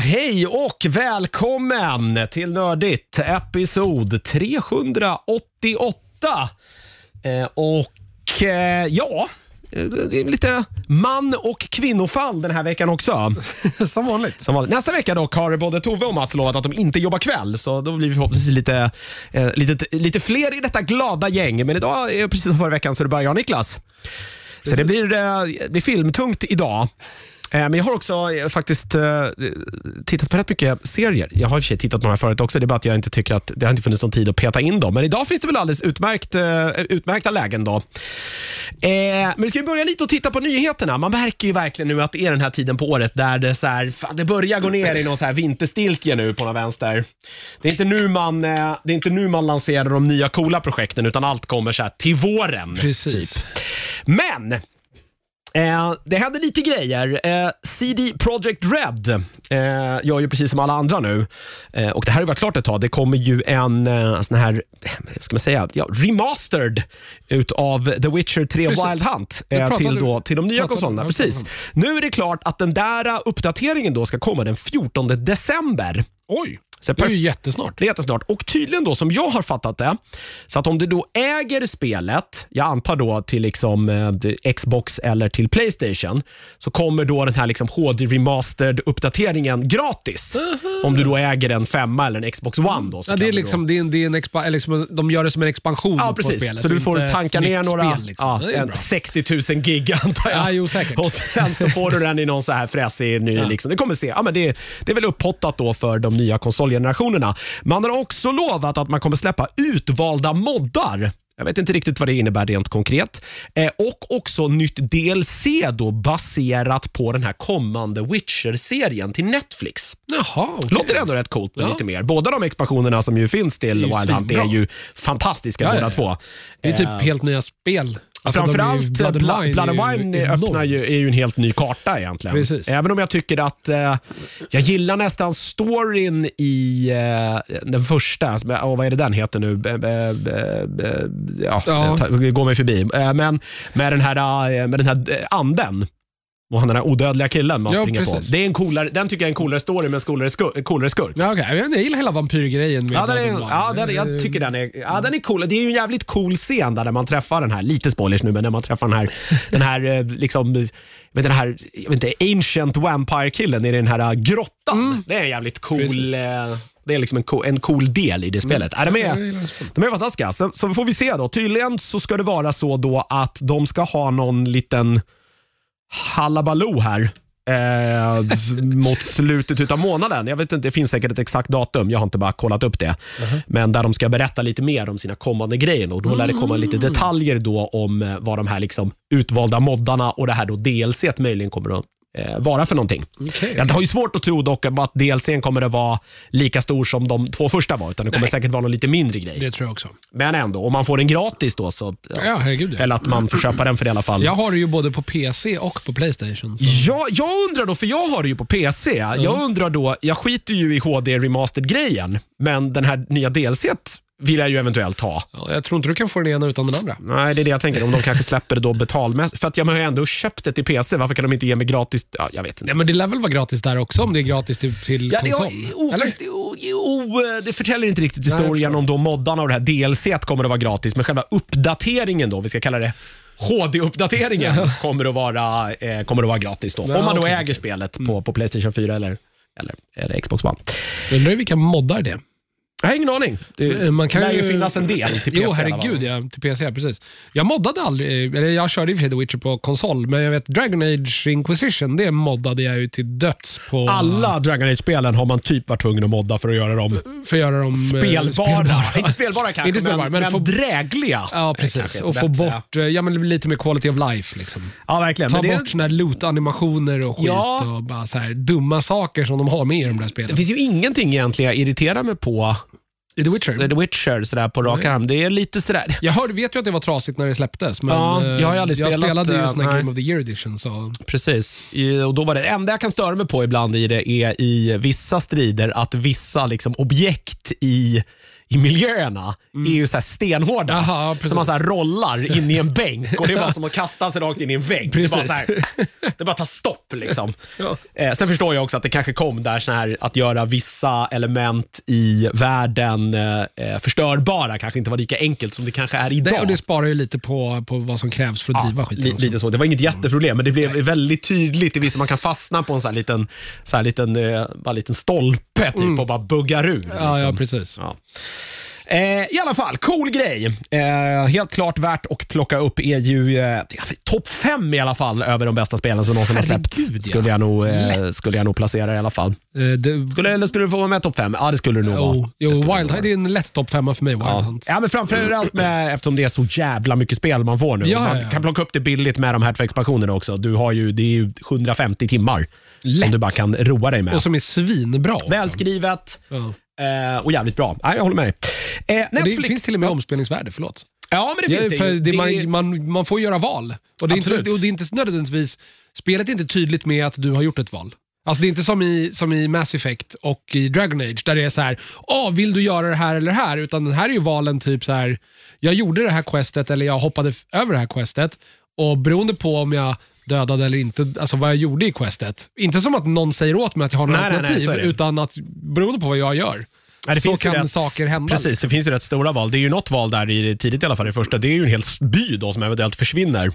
hej och välkommen till Nördigt, episod 388. Eh, och eh, ja, eh, det är lite man och kvinnofall den här veckan också. Som vanligt. Som vanligt. Nästa vecka dock har både Tove och Mats lovat att de inte jobbar kväll, så då blir vi förhoppningsvis lite, eh, lite, lite fler i detta glada gäng. Men idag, är precis som förra veckan, så är det bara jag och Niklas. Så det blir, eh, det blir filmtungt idag. Eh, Men jag har också eh, faktiskt eh, tittat på rätt mycket serier. Jag har i och för sig tittat på några förut också, det är bara att jag inte tycker att det har inte funnits någon tid att peta in dem. Men idag finns det väl alldeles utmärkt, utmärkta lägen. då. Men vi ska ju börja lite och titta på nyheterna. Man märker ju verkligen nu att det är den här tiden på året där det, så här, fan, det börjar gå ner i någon så här vinterstiltje nu på någon vänster. Det är, inte nu man, det är inte nu man lanserar de nya coola projekten utan allt kommer så här till våren. Precis. Typ. Men Eh, det händer lite grejer. Eh, CD Projekt Red eh, gör ju precis som alla andra nu. Eh, och Det här har ju varit klart ett tag. Det kommer ju en eh, sån här, vad ska man säga, ja, remastered utav The Witcher 3 Precis. Wild Hunt eh, till, då, till de nya konsolerna. Precis. Nu är det klart att den där uppdateringen då ska komma den 14 december. Oj, Så det är ju jättesnart. det är jättesnart. Och tydligen då, som jag har fattat det, så att om du då äger spelet, jag antar då till liksom eh, Xbox eller till Playstation, så kommer då den här liksom HD remastered uppdateringen gratis. Om du då äger en femma eller en Xbox One. Då, så Ja, det är liksom, det är en, det är en expa, liksom, de gör det som en expansion Ja, på precis. spelet. Så du får tanka ner några, Spel, liksom. ja, en bra. 60 000 gig antar jag. Ja, jo, säkert. Och sen så får du den i någon så här fräsig ny. Liksom. Det kommer se. Ja, men det, det är väl upphottat då för de nya konsolgenerationerna. Man har också lovat att man kommer släppa utvalda moddar. Jag vet inte riktigt vad det innebär rent konkret. Eh, och också nytt DLC då baserat på den här kommande Witcher-serien till Netflix. Jaha, okej. Låter ändå rätt coolt med Ja. lite mer. Båda de expansionerna som ju finns till Wild Hunt är ju fantastiska ja, båda ja. två. Det är typ Eh, helt nya spel. Alltså, Framförallt Blood, Blood, är Blood and ju Wine öppnar ju, är ju en helt ny karta egentligen. Precis. Även om jag tycker att eh, jag gillar nästan storyn i eh, den första, oh, vad är det den heter nu? Be, be, be, ja, Ja. ta- går mig förbi. Eh, men med den här, eh, med den här anden och han den här odödliga killen man Ja, springer på. precis. Det är en coolare, den tycker jag är en coolare story med en coolare skurk. En coolare skurk. Ja, okay. jag, gillar hela vampyrgrejen med Ja, den är, ja den, jag tycker den är, ja, den är cool. Det är ju en jävligt cool scen där när man träffar den här, lite spoilers nu, men när man träffar den här, den här eh, liksom, vet, den här jag vet inte, ancient vampire-killen i den här eh, grottan. Det är en jävligt cool, eh, det är liksom en cool, en cool del i det spelet. Ja, de, Jag är, de är fantastiska. Så, så får vi se då. Tydligen så ska det vara så då att de ska ha någon liten halabaloo här. Eh, mot slutet av månaden. Jag vet inte, Det finns säkert ett exakt datum. Jag har inte bara kollat upp det. Men där de ska berätta lite mer om sina kommande grejer. Och då lär det komma lite detaljer då om eh, vad de här liksom utvalda moddarna och det här då DLC möjligen kommer att vara för någonting. Okej. Jag har ju svårt att tro dock att DLCn kommer att vara lika stor som de två första var. Utan det kommer Nej. säkert vara någon lite mindre grej. Det tror jag också. Men ändå, om man får den gratis då så... Ja, herregud. Ja. Eller att man får köpa den för det i alla fall. Jag har det ju både på PC och på Playstation. Så. Ja, jag undrar då, för jag har det ju på PC. Jag undrar då, jag skiter ju i HD remastered-grejen, men den här nya DLC vill jag ju eventuellt ha. Ja, jag tror inte du kan få den ena utan den andra. Nej, det är det jag tänker. Om de kanske släpper det då betalmässigt. För att jag har ju ändå köpt det till PC. Varför kan de inte ge mig gratis? Ja, jag vet inte. Nej, men det lär väl vara gratis där också om det är gratis till, till Ja, det, konsol? o, Eller? o, o, det förtäljer inte riktigt historien om då moddarna och det här DLC kommer att vara gratis, men själva uppdateringen då, vi ska kalla det HD-uppdateringen, kommer, att vara, eh, kommer att vara gratis då. Ja, om man då okej, äger spelet på, på Playstation 4 eller, eller, eller Xbox One. Undrar vilka moddar det är. Jag har ingen aning. Det Man kan lär ju finnas en del till PC. Jo, herregud ja. Till PC, precis. Jag moddade aldrig, eller jag körde i och för sig The Witcher på konsol, men jag vet Dragon Age Inquisition, det moddade jag ju till döds på... Alla Dragon Age-spelen har man typ varit tvungen att modda för att göra dem För att göra dem eh, spelbara. Inte spelbara kanske, Inte spelbara, men, men få- drägliga. Ja, Eh, precis. Och få bort eh, ja, men lite mer quality of life. Liksom. Ja, verkligen. Ta Men det- bort såna här loot-animationer och skit Ja. och bara så här dumma saker som de har med i de där spelen. Det finns ju ingenting egentligen jag irriterar mig på I The Witcher? The Witcher sådär på rak arm. Det är lite sådär. Jag hörde, vet ju att det var trasigt när det släpptes, men Ja, eh, jag har ju aldrig spelat, spelade ju eh, sån här. Game of the Year edition. Så. Precis. Och då var det enda jag kan störa mig på ibland i det är i vissa strider att vissa liksom objekt i i miljöerna är ju så här stenhårda. Mm. Precis. som man så här rollar in i en bänk och det är bara som att kasta sig rakt in i en vägg. Det, är bara Precis. så här, det bara tar stopp liksom. Ja. Eh, sen förstår jag också att det kanske kom där så här att göra vissa element i världen eh, eh, förstörbara kanske inte var lika enkelt som det kanske är idag. Det, och det sparar ju lite på, på vad som krävs för att driva skiten li, lite så. Det var inget jätteproblem, men det blev väldigt tydligt i vissa man kan fastna på en sån här liten, så här liten, eh, bara liten stolpe typ, och bara buggar ur. Mm. Ja, liksom. ja, precis. Ja. Eh, I alla fall, cool grej. Eh, helt klart värt att plocka upp är ju eh, topp fem i alla fall över de bästa spelen som någonsin har släppts. Ja. Skulle, jag nog, eh, skulle jag nog placera i alla fall. Eh, det, Skulle, eller skulle du få vara med topp fem? Ja, det skulle du nog vara. jo, Wild Hunt är en lätt topp femma för mig. Wild Ja. Hunt. ja, men framförallt med, eftersom det är så jävla mycket spel man får nu. Ja, man ja, kan plocka upp det billigt med de här två expansionerna också. Du har ju, det är ju 150 timmar som Lätt. du bara kan roa dig med. Och som är svinbra. Välskrivet Ja. Eh, och jävligt bra. Nej, jag håller med dig. Eh, Och det Netflix. finns till och med omspelningsvärde, förlåt. Ja, men det Ja, finns det för ju. det, Det man, man, man får göra val. Och det, är Absolut. inte, och det är inte nödvändigtvis, spelet är inte tydligt med att du har gjort ett val. Alltså Det är inte som i, som i Mass Effect och i Dragon Age där det är så här, Åh, vill du göra det här eller det här? Utan den här är ju valen typ så här, jag gjorde det här questet eller jag hoppade över det här questet och beroende på om jag dödade eller inte, alltså vad jag gjorde i questet. Inte som att någon säger åt mig att jag har några Nej, nej, nej, alternativ, det. utan att beroende på vad jag gör. Ja, det så finns kan rätt- saker hända. Precis, det finns ju rätt stora val. Det är ju något val där i tidigt i alla fall, det första. Det är ju en hel by då som eventuellt försvinner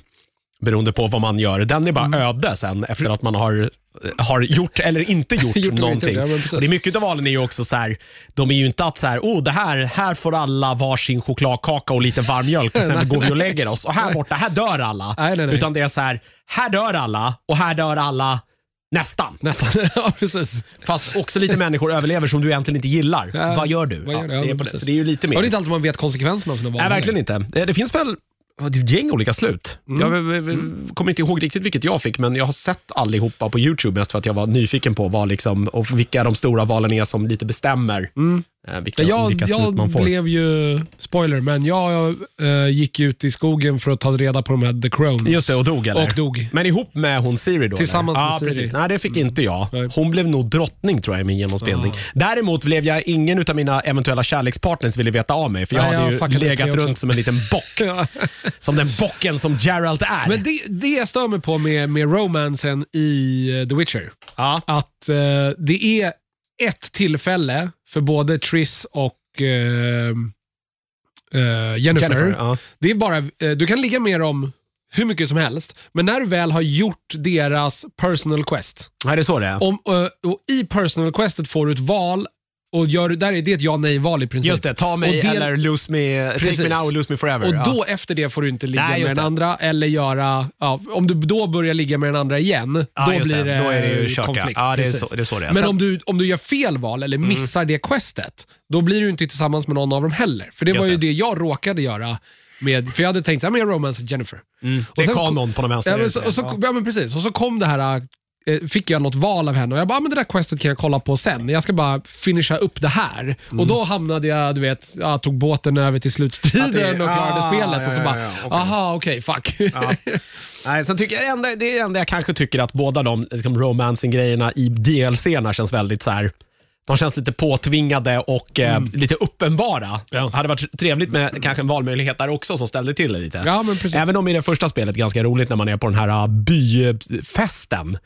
beroende på vad man gör. Den är bara Mm. öde sen efter att man har, har gjort eller inte gjort, Gjort eller inte, någonting. ja, och det är mycket av valen är ju också så här, de är ju inte att så här, oh, det här, här får alla varsin chokladkaka och lite varm mjölk och sen går vi och lägger oss. Och här borta, här dör alla. Nej, nej, nej. Utan det är så här, här dör alla och här dör alla nästan. Nästan. ja, precis. Fast också lite människor överlever som du egentligen inte gillar. Ja. Vad gör du? Vad gör Ja, det är det. det är ju lite mer. Och det är inte alltid man vet konsekvenserna av sina val. Nej, verkligen inte. Det det finns väl det är ett gäng olika slut. Mm. Jag v- v- kommer inte ihåg riktigt vilket jag fick, men jag har sett allihopa på YouTube mest för att jag var nyfiken på vad liksom, och vilka de stora valen är som lite bestämmer eh, vilka, Mm. Jag, vilka slut jag man får. blev ju, spoiler, men jag eh, gick ut i skogen för att ta reda på de här The Crones. Just det, och dog eller? Och dog. Men ihop med hon Siri då? Tillsammans eller? med ja, Siri. Precis. Nej, det fick inte jag. Nej. Hon blev nog drottning tror jag i min genomspelning. Däremot blev jag ingen av mina eventuella kärlekspartners ville veta av mig, för jag Nej, jag hade ju fuckade upp legat runt som en liten bock. som den bocken som Geralt är. Men det, det jag stör mig på med, med romansen i eh, The Witcher, ja. att eh, det är ett tillfälle för både Triss och eh, eh, Jennifer. Jennifer, ja. Det är bara, eh, du kan ligga med dem hur mycket som helst, men när du väl har gjort deras personal quest, Nej, det är så det är. om, eh, och i personal questet får du ett val och gör, där är det ett ja nej val i princip. Just det, ta mig Och det- eller lose me, take Precis. me now or lose me forever. Och då efter det får du inte ligga Nej, med den det. andra eller göra, ja, om du då börjar ligga med den andra igen, Ja, då just blir det, Då är det ju kört, konflikt. Ja, det, är Precis. så, det är så det är. Men om du, om du gör fel val eller missar det questet, då blir du inte tillsammans med någon av dem heller. För det Just var ju det. det jag råkade göra. Med, för jag hade tänkt att jag romance Jennifer. Mm. det är kanon på de vänster. Ja men, så, och så, ja, men precis. Och så kom det här, fick jag något val av henne och jag bara, ah, men det där questet kan jag kolla på sen. Jag ska bara finisha upp det här. Mm. Och då hamnade jag, du vet, jag tog båten över till slutstriden det- och klarade ah, spelet. och så ja, bara, ja, ja, okej. aha okej, fuck. Ja. Nej, sen tycker jag det enda, det enda jag kanske tycker att båda de liksom, romancing-grejerna i DLC-erna känns väldigt så här. De känns lite påtvingade och eh, lite uppenbara. Mm. Ja. hade varit trevligt med kanske en valmöjlighet där också som ställde till det lite. Ja. Även om i det första spelet ganska roligt när man är på den här uh, byfesten.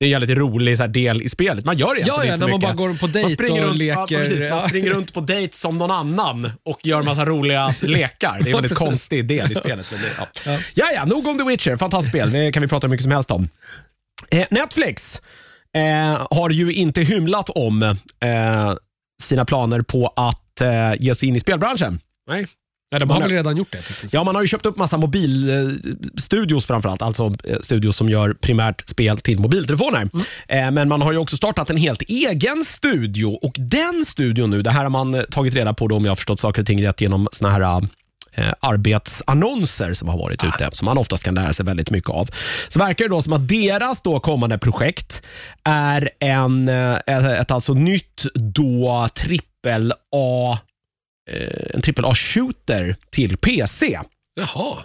Det är en jävligt rolig så här, del i spelet. Man gör egentligen Ja, ja, inte när man mycket. bara går på dejt springer och runt, Ja, leker. precis, man Ja. springer runt på dejt som någon annan och gör massa roliga lekar. Det är en Ja, väldigt konstig del i spelet. Men det, ja. Ja. ja, nog om The Witcher. Fantastiskt spel. Det kan vi prata hur mycket som helst om. Eh, Netflix eh, har ju inte hymlat om eh, sina planer på att eh, ge sig in i spelbranschen. Nej. Ja, de Man har väl redan gjort det. faktiskt. Ja, man har ju köpt upp massa mobilstudios framförallt, alltså eh, studios som gör primärt spel till mobiltelefoner. Eh, Men man har ju också startat en helt egen studio och den studion nu, det här har man eh, tagit reda på då, om jag har förstått saker och ting rätt genom såna här eh, arbetsannonser som har varit ute, som man oftast kan lära sig väldigt mycket av. Så verkar det då som att deras då kommande projekt är en, eh, ett, ett alltså nytt då trippel A eh, Eh, en trippel A-shooter till PC. Jaha.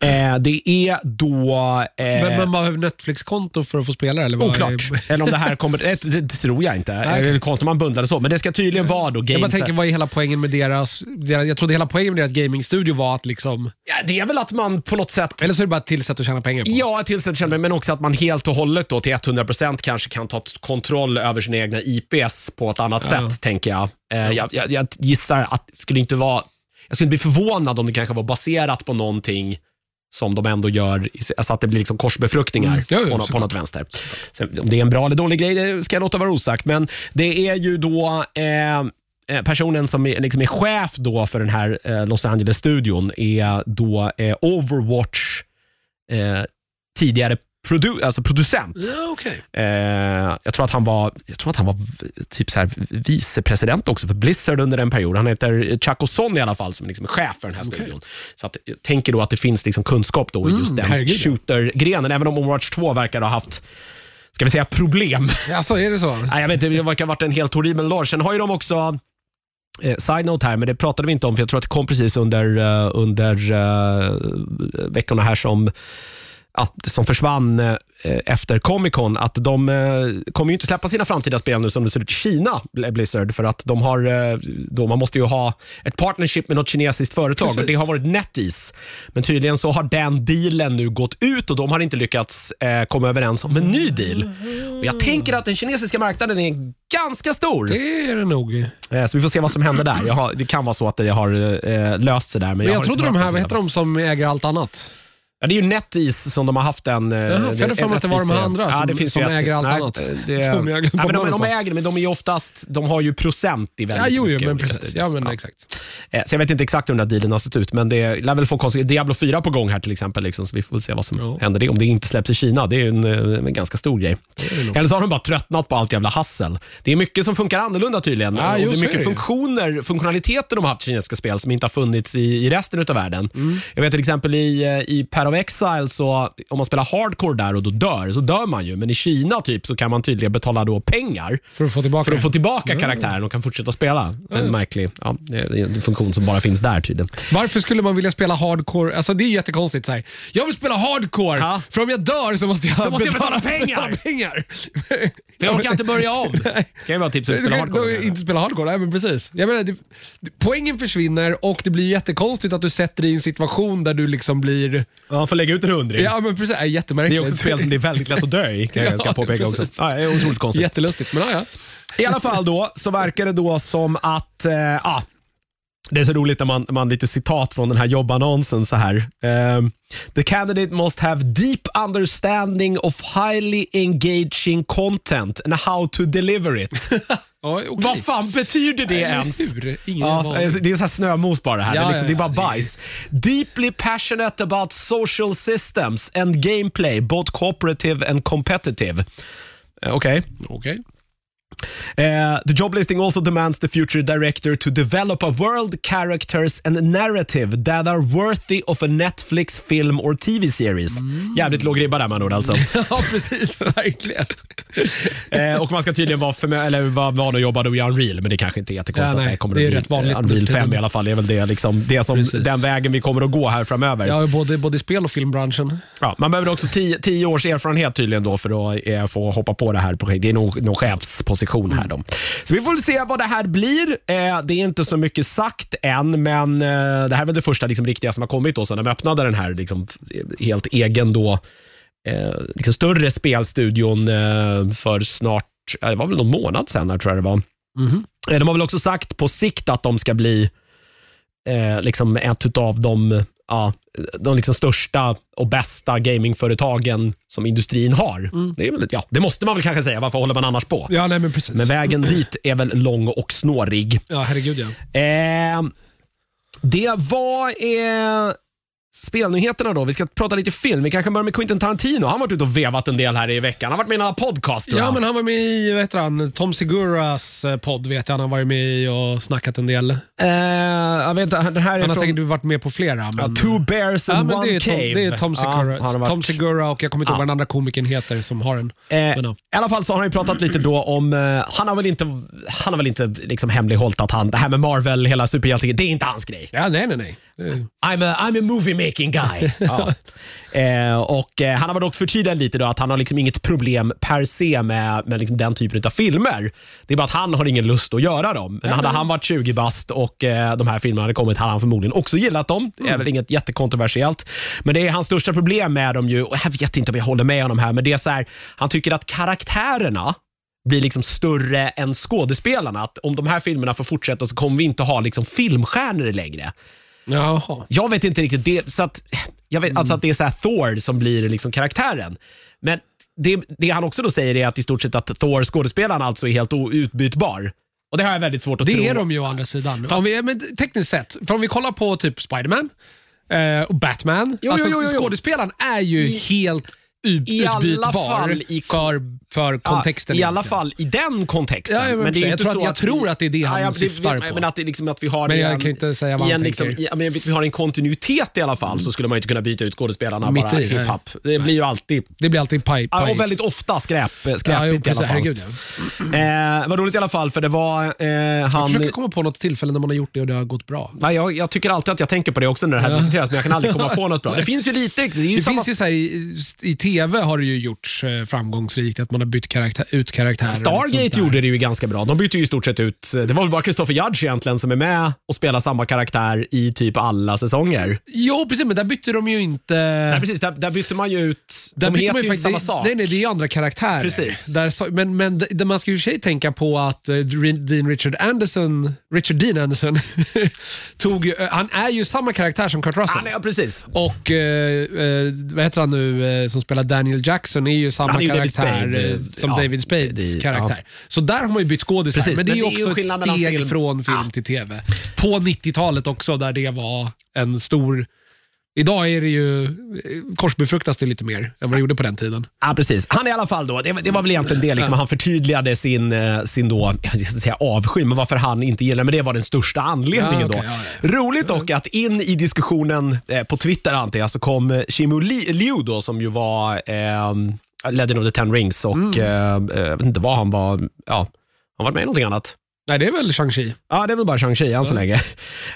Eh, det är då... Eh, Men man behöver Netflix-konto för att få spela eller? vad Oklart. Eller om det här kommer... Det, det tror jag inte. Nej. Det är konstigt om man bundlar det så. Men det ska tydligen vara då Jag games... bara tänker, vad är hela poängen med deras, deras... Jag trodde hela poängen med deras gamingstudio var att liksom... Ja, det är väl att man på något sätt... Eller så är det bara ett till sätt att tjäna pengar på. Ja, till att känna men också att man helt och hållet då till 100% kanske kan ta kontroll över sina egna IPs på ett annat Ja. sätt, tänker jag. Eh, jag, jag. Jag gissar att det skulle inte vara... Jag skulle bli förvånad om det kanske var baserat på någonting som de ändå gör, alltså att det blir liksom korsbefruktningar Mm. Ja, på, nå- på något vänster. Sen, om det är en bra eller dålig grej, det ska jag låta vara osagt. Men det är ju då eh, eh, personen som är, liksom är chef då för den här eh, Los Angeles-studion är då eh, Overwatch eh, tidigare produ alltså producent. Ja, okej. Eh, jag, tror att han var, jag tror att han var typ så här vicepresident också för Blizzard under en period. Han heter Chuck O'Son i alla fall, som är liksom chef för den här studion. Så att, jag tänker då att det finns liksom kunskap då i just Mm, den shooter-grenen, även om Overwatch 2 verkar ha haft Ska vi säga problem? Alltså, är det så? Nej, jag vet inte, det verkar ha varit en helt horribel launch. Sen har ju de också Eh, side note här, men det pratade vi inte om för jag tror att det kom precis under, eh, under eh, veckorna här som ja, som försvann eh, efter Comic Con, att de eh, kommer ju inte släppa sina framtida spel nu som det ser ut i Kina, Bl- Blizzard, för att de har, eh, då, man måste ju ha ett partnership med något kinesiskt företag och Precis. det har varit NetEase. Men tydligen så har den dealen nu gått ut och de har inte lyckats eh, komma överens om en ny deal. Och jag tänker att den kinesiska marknaden är ganska stor. Det är det nog. Men Eh, Så vi får se vad som händer där. Jag har, det kan vara så att det har eh, löst sig där. Men, jag, har trodde de här, vad heter de som äger allt annat? Ja, det är ju NetEase som de har haft en... eh, jag hade för mig att det var de andra ja, som- det finns som äger allt nej, annat. Det, Som jag ja, men de, de äger men de är ju oftast, de har ju procent i väldigt Ja, jo, mycket men precis. Ja, men exakt. Eh, Så jag vet inte exakt hur den där dealen har sett ut, men det lär väl få konstigt. Diablo 4 på gång här till exempel, liksom, så vi får se vad som Ja. händer det. Om det inte släpps i Kina, det är ju en, eh, en ganska stor grej. Eller så har de bara tröttnat på allt jävla hassel. Det är mycket som funkar annorlunda tydligen. Ja, och jo, det är mycket är det funktioner, funktionaliteter de har haft i kinesiska spel som inte har funnits i, i resten av världen. Mm. Jag vet till exempel i, i Path of Exile, så om man spelar hardcore där och då dör, så dör man ju. Men i Kina typ så kan man tydligen betala då pengar För att få tillbaka för att få tillbaka karaktären och kan fortsätta spela. En märklig ja, det är en funktion som bara finns där tydligen. Varför skulle man vilja spela hardcore? Alltså det är jättekonstigt. Så här. Jag vill spela hardcore, Ja. för om jag dör så måste jag, Så måste jag betala pengar. betala pengar. För jag orkar inte börja om. Det kan ju vara tips att Du spela hardcore. inte spela hardcore, nej men precis. Jag menar, det, det, poängen försvinner och det blir jättekonstigt att du sätter dig i en situation där du liksom blir... Ja, får lägga ut en hundring. Ja men precis, Det jättemärkligt. är också ett spel som det är väldigt lätt att dö i, kan jag Ja, ska påpeka också. precis. Ja, det är otroligt konstigt. Jättelustigt, men ja, ja. I alla fall då, så verkar det då som att, eh, ah, det är så roligt när man, man lite citat från den här jobbannonsen så här. ehm, The candidate must have deep understanding of highly engaging content and how to deliver it. ja okej. Vad fan betyder det ens? Ja, det är så här snömos bara här. Ja, det, är liksom, det är bara bajs. Deeply passionate about social systems and gameplay, both cooperative and competitive. Eh, Okej. Okej. Eh, the job listing also demands the future director to develop a world, characters and narrative that are worthy of a Netflix film or TV series. Jävligt låg ribba där med andra ord alltså. Ja, precis. Verkligen. eh, och man ska tydligen vara, för, eller vara van att jobba i Unreal, men det kanske inte är jättekonstigt Ja, nej, det kommer det är att bli rätt vanligt eh, Unreal tiden. 5 i alla fall. Det är väl det, liksom, det som, Precis. den vägen vi kommer att gå här framöver. Ja, både, både i spel och filmbranschen. Ja, man behöver också tio, tio års erfarenhet tydligen då för att eh, få hoppa på det här projektet. Det är någon, någon chefsposition här då. Så vi får se vad det här blir. Eh, det är inte så mycket sagt än, men eh, det här är väl det första liksom, riktiga som har kommit då, sen de öppnade den här liksom, helt egen då, eh, liksom större spelstudion eh, för snart, det var väl någon månad sen här, tror jag det var. Eh, De har väl också sagt på sikt att de ska bli eh, liksom ett av de, ja, de liksom största och bästa gamingföretagen som industrin har. Det, är väl, ja, det måste man väl kanske säga, varför håller man annars på? Ja, nej men precis. Men vägen dit är väl lång och snårig. Ja, herregud ja. Eh, det var eh, spelnyheterna då. Vi ska prata lite film. Vi kanske börjar med Quentin Tarantino. Han har varit ute och vevat en del här i veckan. Han har varit med i några podcast tror Ja, jag. men han var med i vad heter han, Tom Seguras eh, podd, vet jag. Han har varit med i och snackat en del. Eh, jag vet inte, den här är Han har från säkert varit med på flera. ja, Men... Two Bears Ja, and men One det, är Tom, Cave. det är Tom Ja, Segura, han har varit- Tom Segura och jag kommer inte ihåg Ja. vad den andra komikern heter som har den. Eh, Men ja. I alla fall så har han ju pratat lite då om, eh, han har väl inte, han har väl inte liksom hemlighållit att han, det här med Marvel, hela superhjälte det är inte hans grej. Ja, nej, nej, nej. I'm a, I'm a movie making guy. ja. eh, och, eh, han har dock förtydligat lite då att han har liksom inget problem per se med, med liksom den typen av filmer. Det är bara att han har ingen lust att göra dem. Men hade han varit 20 bast och eh, de här filmerna hade kommit hade han förmodligen också gillat dem. Det är väl inget jättekontroversiellt. Men det är hans största problem med dem ju, och jag vet inte om jag håller med honom här, men det är så här, han tycker att karaktärerna blir liksom större än skådespelarna. Att om de här filmerna får fortsätta så kommer vi inte ha liksom filmstjärnor längre. Jaha. Jag vet inte riktigt. Det, så att, jag vet, Alltså att det är så här Thor som blir liksom karaktären. Men det, det han också då säger är att i stort sett att Thor, skådespelaren, alltså är helt outbytbar. Och Det har jag väldigt svårt att tro. Det är de ju å andra sidan. Om vi, men tekniskt sett, för om vi kollar på typ Spiderman eh, och Batman. Jo, alltså, jo, jo, jo. Skådespelaren är ju helt utbytbar i- för, för kontexten. Ja, I alla egentligen. fall i den kontexten. Ja, ja, men det är jag inte tror så att- jag att tror att det är det han ja, syftar på. Men att, det liksom, att vi har Men jag en- kan inte säga vad han en, liksom, i, men vi har en kontinuitet i alla fall, så skulle man inte kunna byta ut skådespelarna Mitt bara i, hiphop. Det blir ju alltid Det blir alltid paj, paj. och väldigt ofta skräp, skräpigt ja, jo, i alla precis, fall. herregud, ja. Eh, vad roligt i alla fall, för det var eh, Jag han... försöker komma på något tillfälle när man har gjort det och det har gått bra. Ja, jag, jag tycker alltid att jag tänker på det också när det här Ja. diskuteras, men jag kan aldrig komma på något bra. Det finns ju lite... Det, är ju Det samma... finns ju så i, I TV har det ju gjorts eh, framgångsrikt att man har bytt karaktär, ut karaktärer. Stargate där. gjorde det ju ganska bra. De bytte ju i stort sett ut... Det var väl bara Christopher Judge egentligen som är med och spelar samma karaktär i typ alla säsonger. Jo, precis, men där bytte de ju inte... Nej, precis. Där, där bytte man ju ut... Där de heter man ju inte samma sak. Nej, nej, det är ju andra karaktärer. Precis. Där, men men det, man ska ju i och för sig tänka på att eh, Dean Richard Anderson, Richard Dean Anderson, tog ju, eh, han är ju samma karaktär som Kurt Russell. Nej, ja, precis. Och eh, eh, vad heter han nu eh, som spelar Daniel Jackson är ju samma Han är ju David karaktär Spade, eh, som ja, David Spades det- karaktär. Så där har man ju bytt skådisar. Precis, Men det är men det är ju också skillnad ett mellan steg film- från film till TV. På 90-talet också där det var en stor Idag är det ju, eh, korsbefruktas det lite mer än vad det gjorde på den tiden. Ja, precis. Han är i alla fall då, det, det var väl egentligen det, liksom, han förtydligade sin, eh, sin då, jag ska säga avsky, men varför han inte gillar men det var den största anledningen. Ja, okej, då. ja, Roligt dock att in i diskussionen eh, på Twitter antar jag, så kom eh, Shimu Li- Liu då, som ju var eh, Legend of the Ten Rings och Mm. eh, jag vet inte vad han var, ja, han var med i någonting annat. Nej, det är väl Shang-Chi. Ja, det är väl bara Shang-Chi än så länge.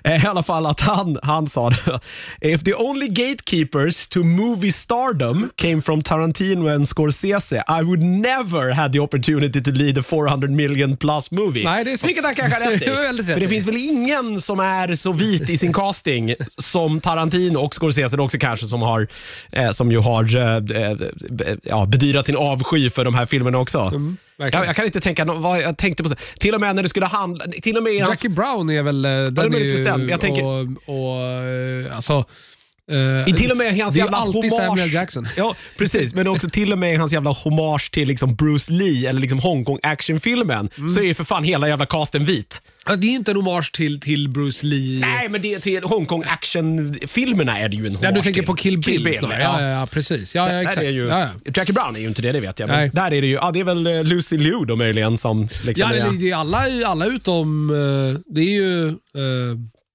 Eh, I alla fall att han, han sa det. If the only gatekeepers to movie stardom came from Tarantino and Scorsese, I would never had the opportunity to lead a 400 million plus movie. Nej, det är sant. Vilket han kanske har rätt i. Det rätt För det finns väl ingen som är så vit i sin casting som Tarantino och Scorsese också kanske som har, eh, som ju har eh, eh, ja, bedyrat sin avsky för de här filmerna också. Mm. Jag, jag kan inte tänka, vad jag tänkte på, så- till och med när det skulle handla, till och med i hans Jackie Brown är väl... eh, Den är är möjligtvis ju, den. Jag tänker- och, och, eh, alltså, I till och med hans det är ju jävla alltid hommage. Samuel Jackson. Ja, precis. Men också till och med hans jävla hommage till liksom Bruce Lee eller liksom Hongkong actionfilmen Mm. så är ju för fan hela jävla casten vit. Ja, Det är inte en hommage till, till Bruce Lee. Nej, men det, till Hongkong actionfilmerna är det ju en hommage Ja, du tänker till. på Kill Bill, snarare. Ja, ja. ja, precis. Ja, ja, exakt. är ju, ja, ja. Jackie Brown är ju inte det, det vet jag. Men Nej. där är det ju, ja det är väl eh, Lucy Liu då möjligen som liksom Ja, är, det, det är alla, alla utom... eh, Det är ju... eh,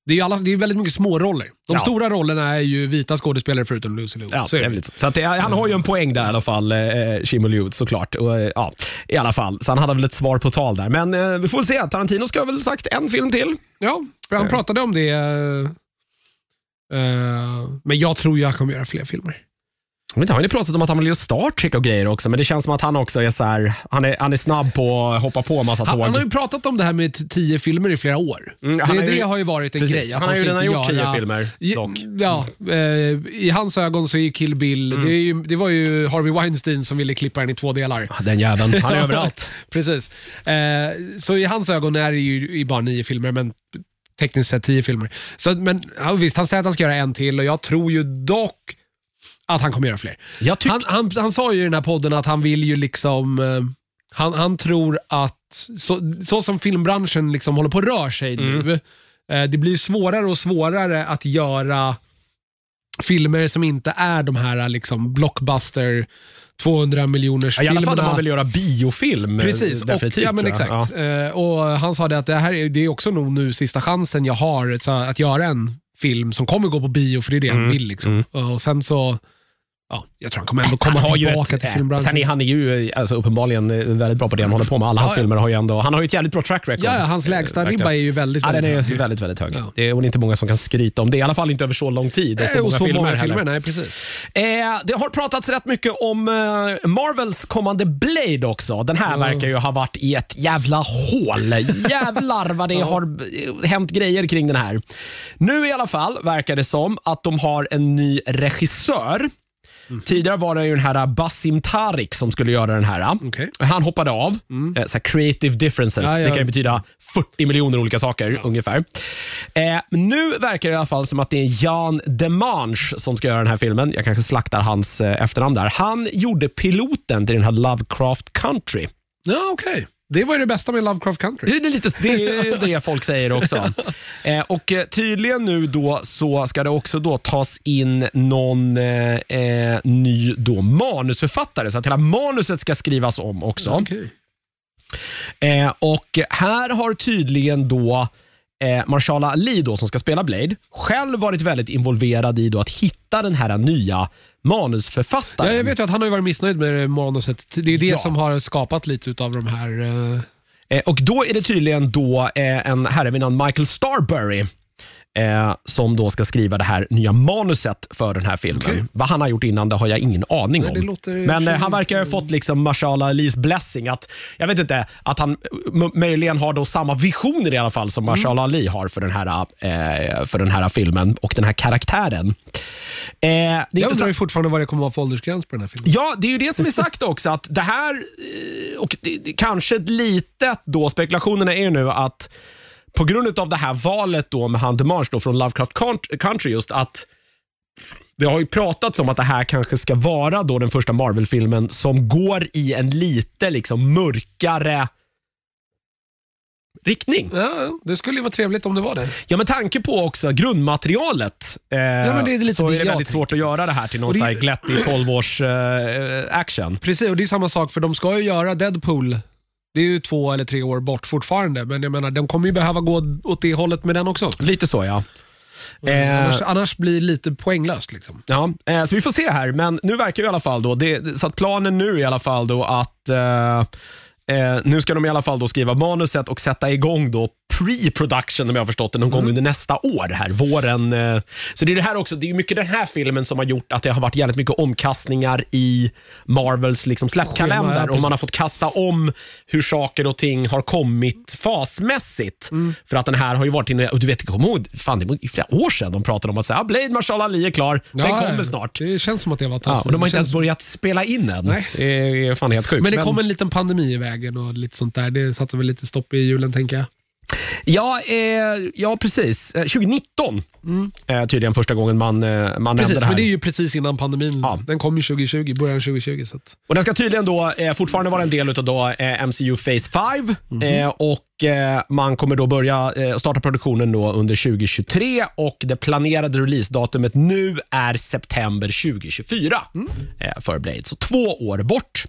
Det är, ju alla, det är väldigt mycket små roller. De Ja. stora rollerna är ju vita skådespelare förutom Lucy Liu. Ja, Så väl så. det, han har ju en poäng där i alla fall, eh, Shimo Liu såklart. Och, eh, ja, I alla fall, så han hade väl ett svar på tal där. Men eh, vi får se, Tarantino ska väl sagt en film till. Ja, för han pratade om det. eh, eh, men jag tror han kommer göra fler filmer. Inte, han har ju pratat om att han vill göra Star Trek och grejer också, men det känns som att han också är så här, han är, han är snabb på att hoppa på en massa Han, tåg. han har ju pratat om det här med tio filmer i flera år. Mm, det, har det har ju varit en Precis. grej. Han har ju redan gjort tio filmer dock. Ja, eh, I hans ögon så är ju Kill Bill, Mm. det, är ju, det var ju Harvey Weinstein som ville klippa den i två delar. Den jäveln, han är överallt. Precis. Eh, så i hans ögon är det ju bara nio filmer, men tekniskt sett tio filmer. Så, men ja, visst, han säger att han ska göra en till och jag tror ju dock att han kommer göra fler. Tyck- Han, han, han sa ju i den här podden att han vill ju liksom... Eh, han, han tror att så, så som filmbranschen liksom håller på att röra sig Mm. nu, eh, det blir svårare och svårare att göra filmer som inte är de här liksom blockbuster 200 miljoners Ja, I alla fall när man vill göra biofilm. eh, Precis, och, definitivt. ja, men tror jag. exakt. Eh, och Han sa det att det här är, det är också nog nu sista chansen jag har så att göra en film som kommer gå på bio, för det är det Mm, han vill. Liksom. Och sen så Ja, jag tror han kommer ändå komma han tillbaka ett, till eh, filmbranschen. Sen är han är ju eh, alltså, uppenbarligen eh, väldigt bra på det han håller på med. Alla hans Ja, ja. filmer har ju ändå, han har ju ett jävligt bra track record. ja, hans lägsta Eh, ribba är ju väldigt, Ja, den väldigt är hög. väldigt, väldigt hög. Ja. Det är inte många som kan skryta om det, i alla fall inte över så lång tid och så Eh, många och så filmer. många heller. filmer, nej precis. Eh, det har pratats rätt mycket om eh, Marvels kommande Blade också. Den här verkar ju ha varit i ett jävla hål. Jävlar vad det har eh, hänt grejer kring den här. Nu i alla fall verkar det som att de har en ny regissör. Tidigare var det ju den här Basim Tarik som skulle göra den här. Okej. Han hoppade av. Eh, Så creative differences. Ja, ja. Det kan betyda 40 miljoner olika saker ungefär. Eh, nu verkar det i alla fall som att det är Jan Demange som ska göra den här filmen. Jag kanske slaktar hans eh, efternamn där. Han gjorde piloten till den här Lovecraft Country. Ja, okej. Det var ju det bästa med Lovecraft Country. Det är, lite, det är det folk säger också. Eh, och eh, Tydligen nu då så ska det också då tas in någon eh, eh, ny då manusförfattare, så att hela manuset ska skrivas om också. Okej. Eh, och här har tydligen då eh, Marshala Ali då, som ska spela Blade själv varit väldigt involverad i då att hitta den här nya manusförfattaren. Ja, jag vet ju att han har varit missnöjd med manuset. Det är det Ja. som har skapat lite av de här... eh, Eh, och Då är det tydligen då eh, en herre vid namn Michael Starbury eh, som då ska skriva det här nya manuset för den här filmen. Okej. Vad han har gjort innan det har jag ingen aning Nej, om. Men eh, han verkar ha inte- fått liksom Marshala Alis blessing. Att, jag vet inte, att han möjligen har då samma visioner i alla fall som Marshala Ali har för den, här, eh, för den här filmen och den här karaktären. Eh, Jag undrar ju fortfarande vad det kommer att vara för åldersgräns på den här filmen. Ja, det är ju det som är sagt också. Att det här, eh, och det, det, kanske ett litet då, spekulationerna är ju nu att på grund av det här valet då med han Demange då från Lovecraft Count- Country just att det har ju pratats om att det här kanske ska vara då den första Marvel-filmen som går i en lite liksom mörkare riktning. Ja, det skulle ju vara trevligt om det var det. Ja, med tanke på också grundmaterialet eh, men det är lite så det är det väldigt svårt att göra det här till någon det- glättig 12 års eh, action. Precis, och det är samma sak för de ska ju göra Deadpool. Det är ju två eller tre år bort fortfarande, men jag menar, de kommer ju behöva gå åt det hållet med den också. Lite så ja. Eh, Annars, annars blir det lite poänglöst. Liksom. Ja, eh, så vi får se här, men nu verkar ju i alla fall då, det, så att planen nu i alla fall då att eh, eh, nu ska de i alla fall då skriva manuset och sätta igång då pre-production om jag har förstått det, någon gång under nästa år här, våren. Eh, så det är det här också, det är mycket den här filmen som har gjort att det har varit jävligt mycket omkastningar i Marvels liksom Schema, släppkalender och man har fått kasta om hur saker och ting har kommit fasmässigt. För att den här har ju varit inne, och du vet, kom ihåg, fan det var i flera år sedan de pratade om att säga, ah, Blade Marshall Ali är klar, den Ja, kommer snart. Det känns som att det var ett tag Ja, sedan. och de har Det inte ens börjat spela in än. Nej. Det är fan helt sjukt. Men det kom en liten pandemi i vägen och lite sånt där. Det satte väl lite stopp i hjulen tänker jag. Ja, eh, ja, precis. Eh, 2019 eh, tydligen första gången man, eh, man nämnde Precis, det här. men det är ju precis innan pandemin. Ja. Den kom ju 2020, början 2020. Så att, Och Den ska tydligen då eh, fortfarande vara en del av då, eh, MCU Phase 5 eh, och eh, man kommer då börja eh, starta produktionen då under 2023 och det planerade releasedatumet nu är september 2024 eh, för Blade. Så två år bort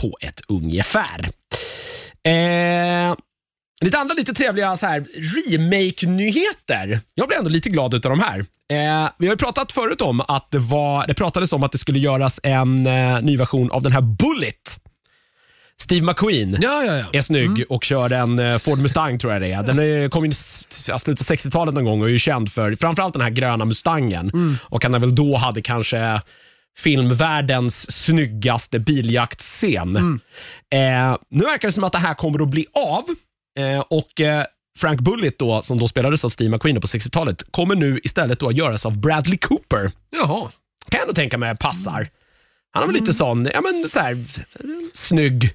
på ett ungefär. Eh, lite andra lite trevliga så här, remake-nyheter. Jag blir ändå lite glad utav de här. Eh, vi har ju pratat förut om att det, var, det pratades om att det skulle göras en eh, ny version av den här Bullet. Steve McQueen ja, ja, ja. är snygg och kör en eh, Ford Mustang tror jag det är. Den är, kom in i s- ja, slutet av 60-talet någon gång och är ju känd för framförallt den här gröna Mustangen. Och han väl då hade kanske filmvärldens snyggaste biljaktscen. Eh, nu verkar det som att det här kommer att bli av eh, och eh, Frank Bullitt då, som då spelades av Steve McQueen på 60-talet, kommer nu istället då att göras av Bradley Cooper. Jaha. Kan jag ändå tänka mig passar. Han har väl lite sån, ja men så här, snygg,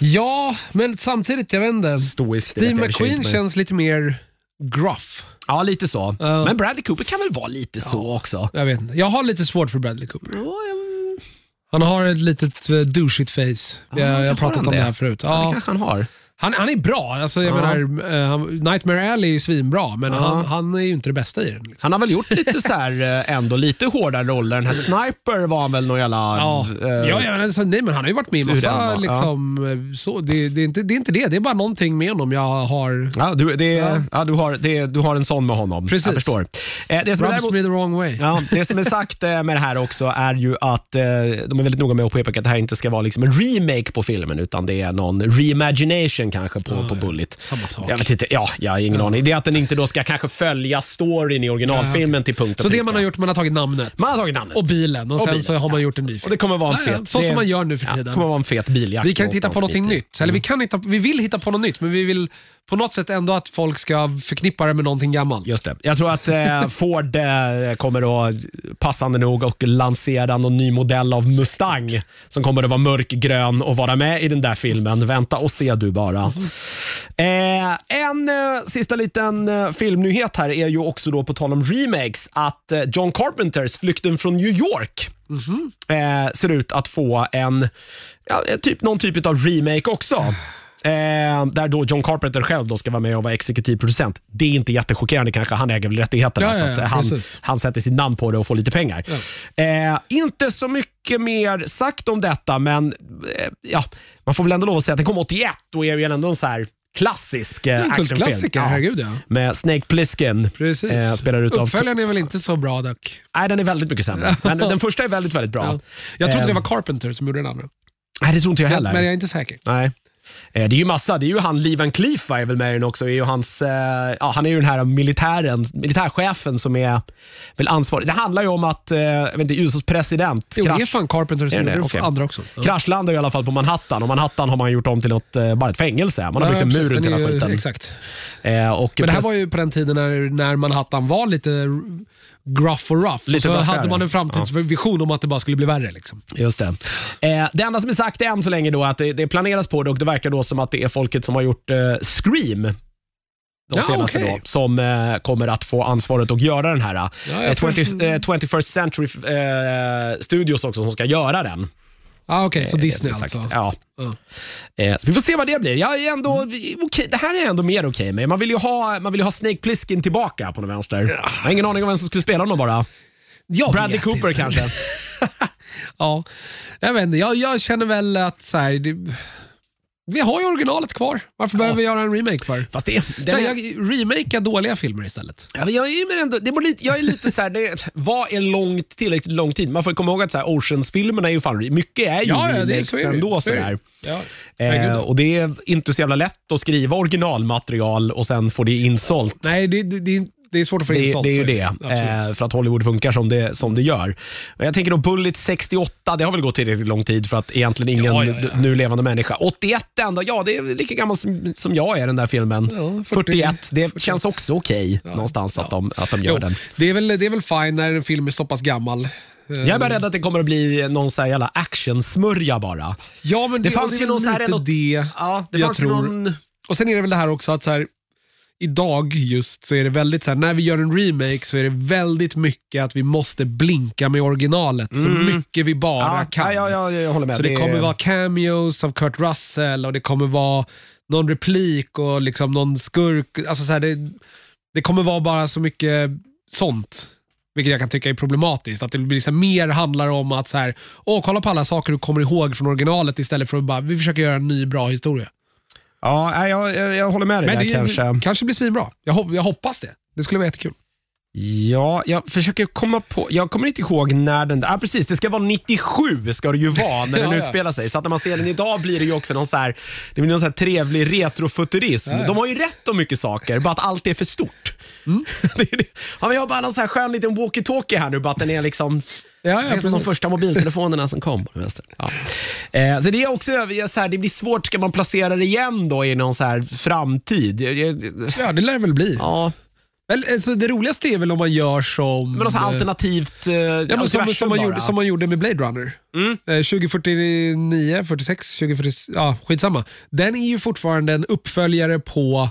Ja, men samtidigt, jag vet inte. stoisk. det Steve vet jag i och för sig McQueen inte, men- känns lite mer gruff. Ja, lite så. Men Bradley Cooper kan väl vara lite så också? Jag vet inte. Jag har lite svårt för Bradley Cooper. Ja, Han har ett litet uh, douchigt face. Ja, jag jag har pratat han om det det. här förut. Ja, det Ja, kanske han har. Han, han är bra. Alltså, jag Ja. menar, eh, han- Nightmare Alley är ju svinbra, men han, han är ju inte det bästa i den. Liksom. Han har väl gjort lite så här, eh, ändå lite hårdare roller. Den här Sniper var han väl någon jävla... Ja, eh, ja, ja men alltså, nej, men han har ju varit med i hur den massa... var, ja. Liksom, eh, så, det, det, är inte, det är inte det, det är bara någonting med honom jag har... Ja, du, det, ja. Ja. du, har, det, du har en sån med honom. Precis. Jag förstår. Eh, det, som är Rubs däremot, me the wrong way. ja, det som är sagt eh, med det här också är ju att eh, de är väldigt noga med att påpeka att det här inte ska vara liksom en remake på filmen utan det är någon reimagination kanske på, på Bullet. Samma sak. Jag vet inte, ja, jag har ingen aning. Det är att den inte då ska kanske följa storyn i originalfilmen till punkt och Så det pricka. man har gjort, man har tagit namnet. Man har tagit namnet. Och bilen och, Och sen bilen, så har man ja. gjort en ny film. Och det kommer vara en Ja, ja, fet... så det, som man gör nu för ja, tiden. Det kommer vara en fet biljakt. Vi kan inte hitta på någonstans någonting mitt i. nytt. Eller vi, kan hitta, vi vill hitta på något nytt, men vi vill på något sätt ändå att folk ska förknippa det med någonting gammalt. Just det. Jag tror att eh, Ford eh, kommer att passande nog och lansera någon ny modell av Mustang som kommer att vara mörkgrön och vara med i den där filmen. Vänta och se du bara. Eh, en eh, sista liten eh, filmnyhet här är ju också då på tal om remakes att eh, John Carpenters Flykten från New York eh, ser ut att få en, ja, typ, någon typ av remake också. Eh, där då John Carpenter själv då ska vara med och vara exekutiv producent. Det är inte jättechockerande kanske, han äger väl rättigheterna Ja, så ja, att ja, eh, han, precis. han sätter sitt namn på det och får lite pengar. Eh, inte så mycket mer sagt om detta, men eh, ja, man får väl ändå lov att säga att den kom 81 och är ju ändå en så här klassisk eh, actionfilm. kultklassiker, herregud ja. Med Snake Plissken. Precis. Eh, spelar utav- Uppföljaren är väl inte så bra dock. Nej, den är väldigt mycket sämre. Men den första är väldigt, väldigt bra. Ja. Jag trodde Eh, det var Carpenter som gjorde den andra. Nej, det tror inte jag heller. Men jag är inte säker. Nej. Eh, Det är ju massa, det är ju han Lee Van Cleef är väl med den också. Är ju hans, eh, ja, han är ju den här militären, militärchefen som är väl ansvarig. Det handlar ju om att eh, jag vet inte, USAs president Jo, det är krasch, fan Carpenter som Är Okej. andra också. Ja. kraschlandar i alla fall på Manhattan och Manhattan har man gjort om till något, bara ett fängelse. Man har byggt en Ja, mur runt hela skiten. Exakt. Eh, Men det här var ju på den tiden när, när Manhattan var lite gruff och rough. Lite och så hade man en framtidsvision om att det bara skulle bli värre. Liksom. Just det. Eh, det enda som är sagt än så länge då att det, det planeras på det och det verkar då som att det är folket som har gjort eh, Scream de Ja, senaste okej. då, som eh, kommer att få ansvaret att göra den här. Ja, eh, jag 20, förstår. eh, 21st Century eh, Studios också som ska göra den. Ah, Okej, så Eh, Disney alltså. Ja. Eh, så vi får se vad det blir. Jag är ändå, okej, det här är jag ändå mer okej med. Man vill, ju ha, man vill ha Snake Plissken tillbaka på något vänster. Jag har ingen aning om vem som skulle spela honom bara. Jag Bradley Cooper inte. kanske. Ja, jag vet inte. Jag, jag känner väl att så här, det, vi har ju originalet kvar. Varför behöver vi göra en remake för? Fast det, Så den är, jag remakea dåliga filmer istället. Ja, men jag är men ändå, det var lite, jag är lite så här, det, vad är långt, tillräckligt lång tid? Man får komma ihåg att så här, Oceans-filmerna är ju fan, mycket är ju remakes så är det. ändå. Så är det. sådär. Ja. Eh, och det är inte så jävla lätt att skriva originalmaterial och sen få det insålt. Nej, det, det, det, det är svårt att få in Det, sånt. det är ju det, Absolut. eh, för att Hollywood funkar som det, som det gör. Jag tänker då Bullet 68, det har väl gått tillräckligt lång tid för att egentligen ingen Ja, ja, ja. nu levande människa. 81 ändå, ja det är lika gammal som, som jag är den där filmen. Ja, 40, 41, det 41. känns också okej någonstans att, de, att de gör Jo, den. det, är väl, det är väl fine när en film är så pass gammal. Jag är bara rädd att det kommer att bli någon så här jävla actionsmörja bara. Ja, men Det det, fanns det ju någon så här något- det Ja, det jag fanns tror. någon... Och sen är det väl det här också att så här, idag just så är det väldigt så här, när vi gör en remake så är det väldigt mycket att vi måste blinka med originalet så mycket vi bara Mm. Ja, kan. ja, ja, ja, jag håller med. Så det, kommer vara cameos av Kurt Russell och det kommer vara någon replik och liksom någon skurk. Alltså så här, det, det kommer vara bara så mycket sånt. Vilket jag kan tycka är problematiskt. Att det blir så mer handlar om att så här, åh, kolla på alla saker du kommer ihåg från originalet istället för att bara, vi försöker göra en ny bra historia. Ja, jag, jag, jag håller med dig Men där det kanske. kanske blir svinbra. Jag, hop- jag hoppas det. Det skulle vara jättekul. Ja, jag försöker komma på, jag kommer inte ihåg när den, ah, precis det ska vara 97 ska det ju vara när den Ja, ja. utspelar sig. Så att när man ser den idag blir det ju också någon så här, det blir någon så här trevlig retrofuturism. Ja, ja. De har ju rätt om mycket saker, bara att allt är för stort. Mm. det är det. Ja, men jag har bara någon så här skön liten walkie-talkie här nu, bara att den är liksom Ja, det är som de första mobiltelefonerna som kom. på vänster. Ja. Eh, så det är också så här, det blir svårt, ska man placera det igen då i någon så här framtid? Ja, det lär det väl bli. Ja, alltså, det roligaste är väl om man gör som... men något så här eh, alternativt eh, Ja, men som, som, man gjorde, som man gjorde med Blade Runner. Mm. Eh, 2049, 46, 2040, ja skitsamma. Den är ju fortfarande en uppföljare på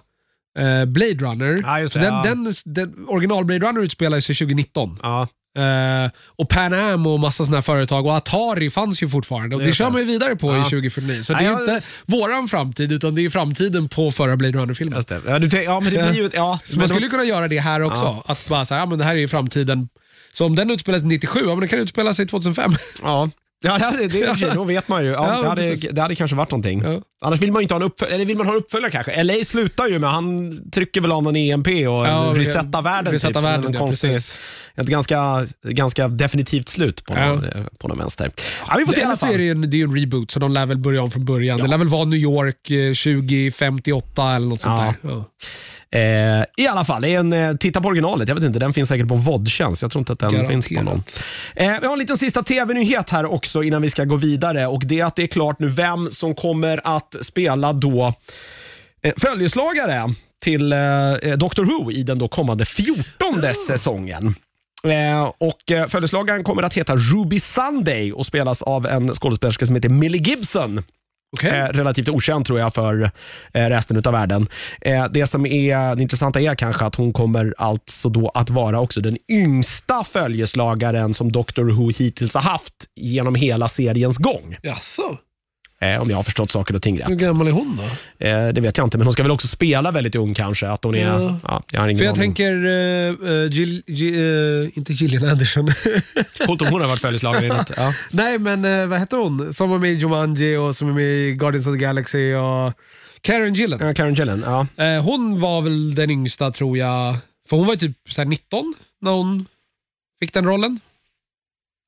eh, Blade Runner. Så det, den, ja. den, den, original Blade Runner utspelar sig 2019. Ja. Eh, och Pan Am och massa sådana företag och Atari fanns ju fortfarande och det, Det kör man ju vidare på i Ja. 2049. Så det är inte våran framtid utan det är framtiden på förra Blade Runner-filmen. Ja, du, ja, men det blir ju... Ja, Så man skulle kunna göra det här också. Att bara säga, ja men det här är ju framtiden. Så om den utspelar sig 97, ja men den kan utspela sig 2005. Ja. Ja, det, det, sig, då vet man ju. Ja, Ja, det, hade, det hade kanske varit någonting. Ja. Annars vill man ju inte ha en uppföljare, eller vill man ha en uppföljare kanske? LA slutar ju med, han trycker väl av någon EMP och Ja, resetar världen. resetta typ, världen, en ja, konstig, ett ganska, ganska definitivt slut på, Ja. någon, på någon vänster. Ja, vi får se Eller så är det ju en, det är en reboot, så de lär väl börja om från början. Det lär väl vara New York eh, 2058 eller något sånt Ja. där. Eh, I alla fall, en, eh, titta på originalet. Jag vet inte, den finns säkert på VOD-tjänst. Jag tror inte att den Garanterat. finns på någon. Eh, vi har en liten sista tv-nyhet här också innan vi ska gå vidare. Och Det är att det är klart nu vem som kommer att spela då följeslagare till Doctor Who i den då kommande 14 säsongen. Eh, och Följeslagaren kommer att heta Ruby Sunday och spelas av en skådespelerska som heter Millie Gibson. Okej. Eh, relativt okänd tror jag för eh, resten av världen. Eh, det som är det intressanta är kanske att hon kommer alltså då att vara också den yngsta följeslagaren som Doctor Who hittills har haft genom hela seriens gång. Jaså? Eh, om jag har förstått saker och ting Hur rätt. gammal är hon då? Eh, det vet jag inte, men hon ska väl också spela väldigt ung kanske. Att hon är, Ja. ja. jag har ingen För jag aning. tänker, uh, uh, Jill, Jill, eh, inte Gillian Anderson. Coolt om hon har varit följeslagare i något. Ja. Nej, men eh, vad heter hon? Som var med i Jumanji och som är med i Guardians of the Galaxy och Karen Gillan. Ja, Karen Gillen, ja. Eh, hon var väl den yngsta tror jag. För hon var ju typ så här 19 när hon fick den rollen.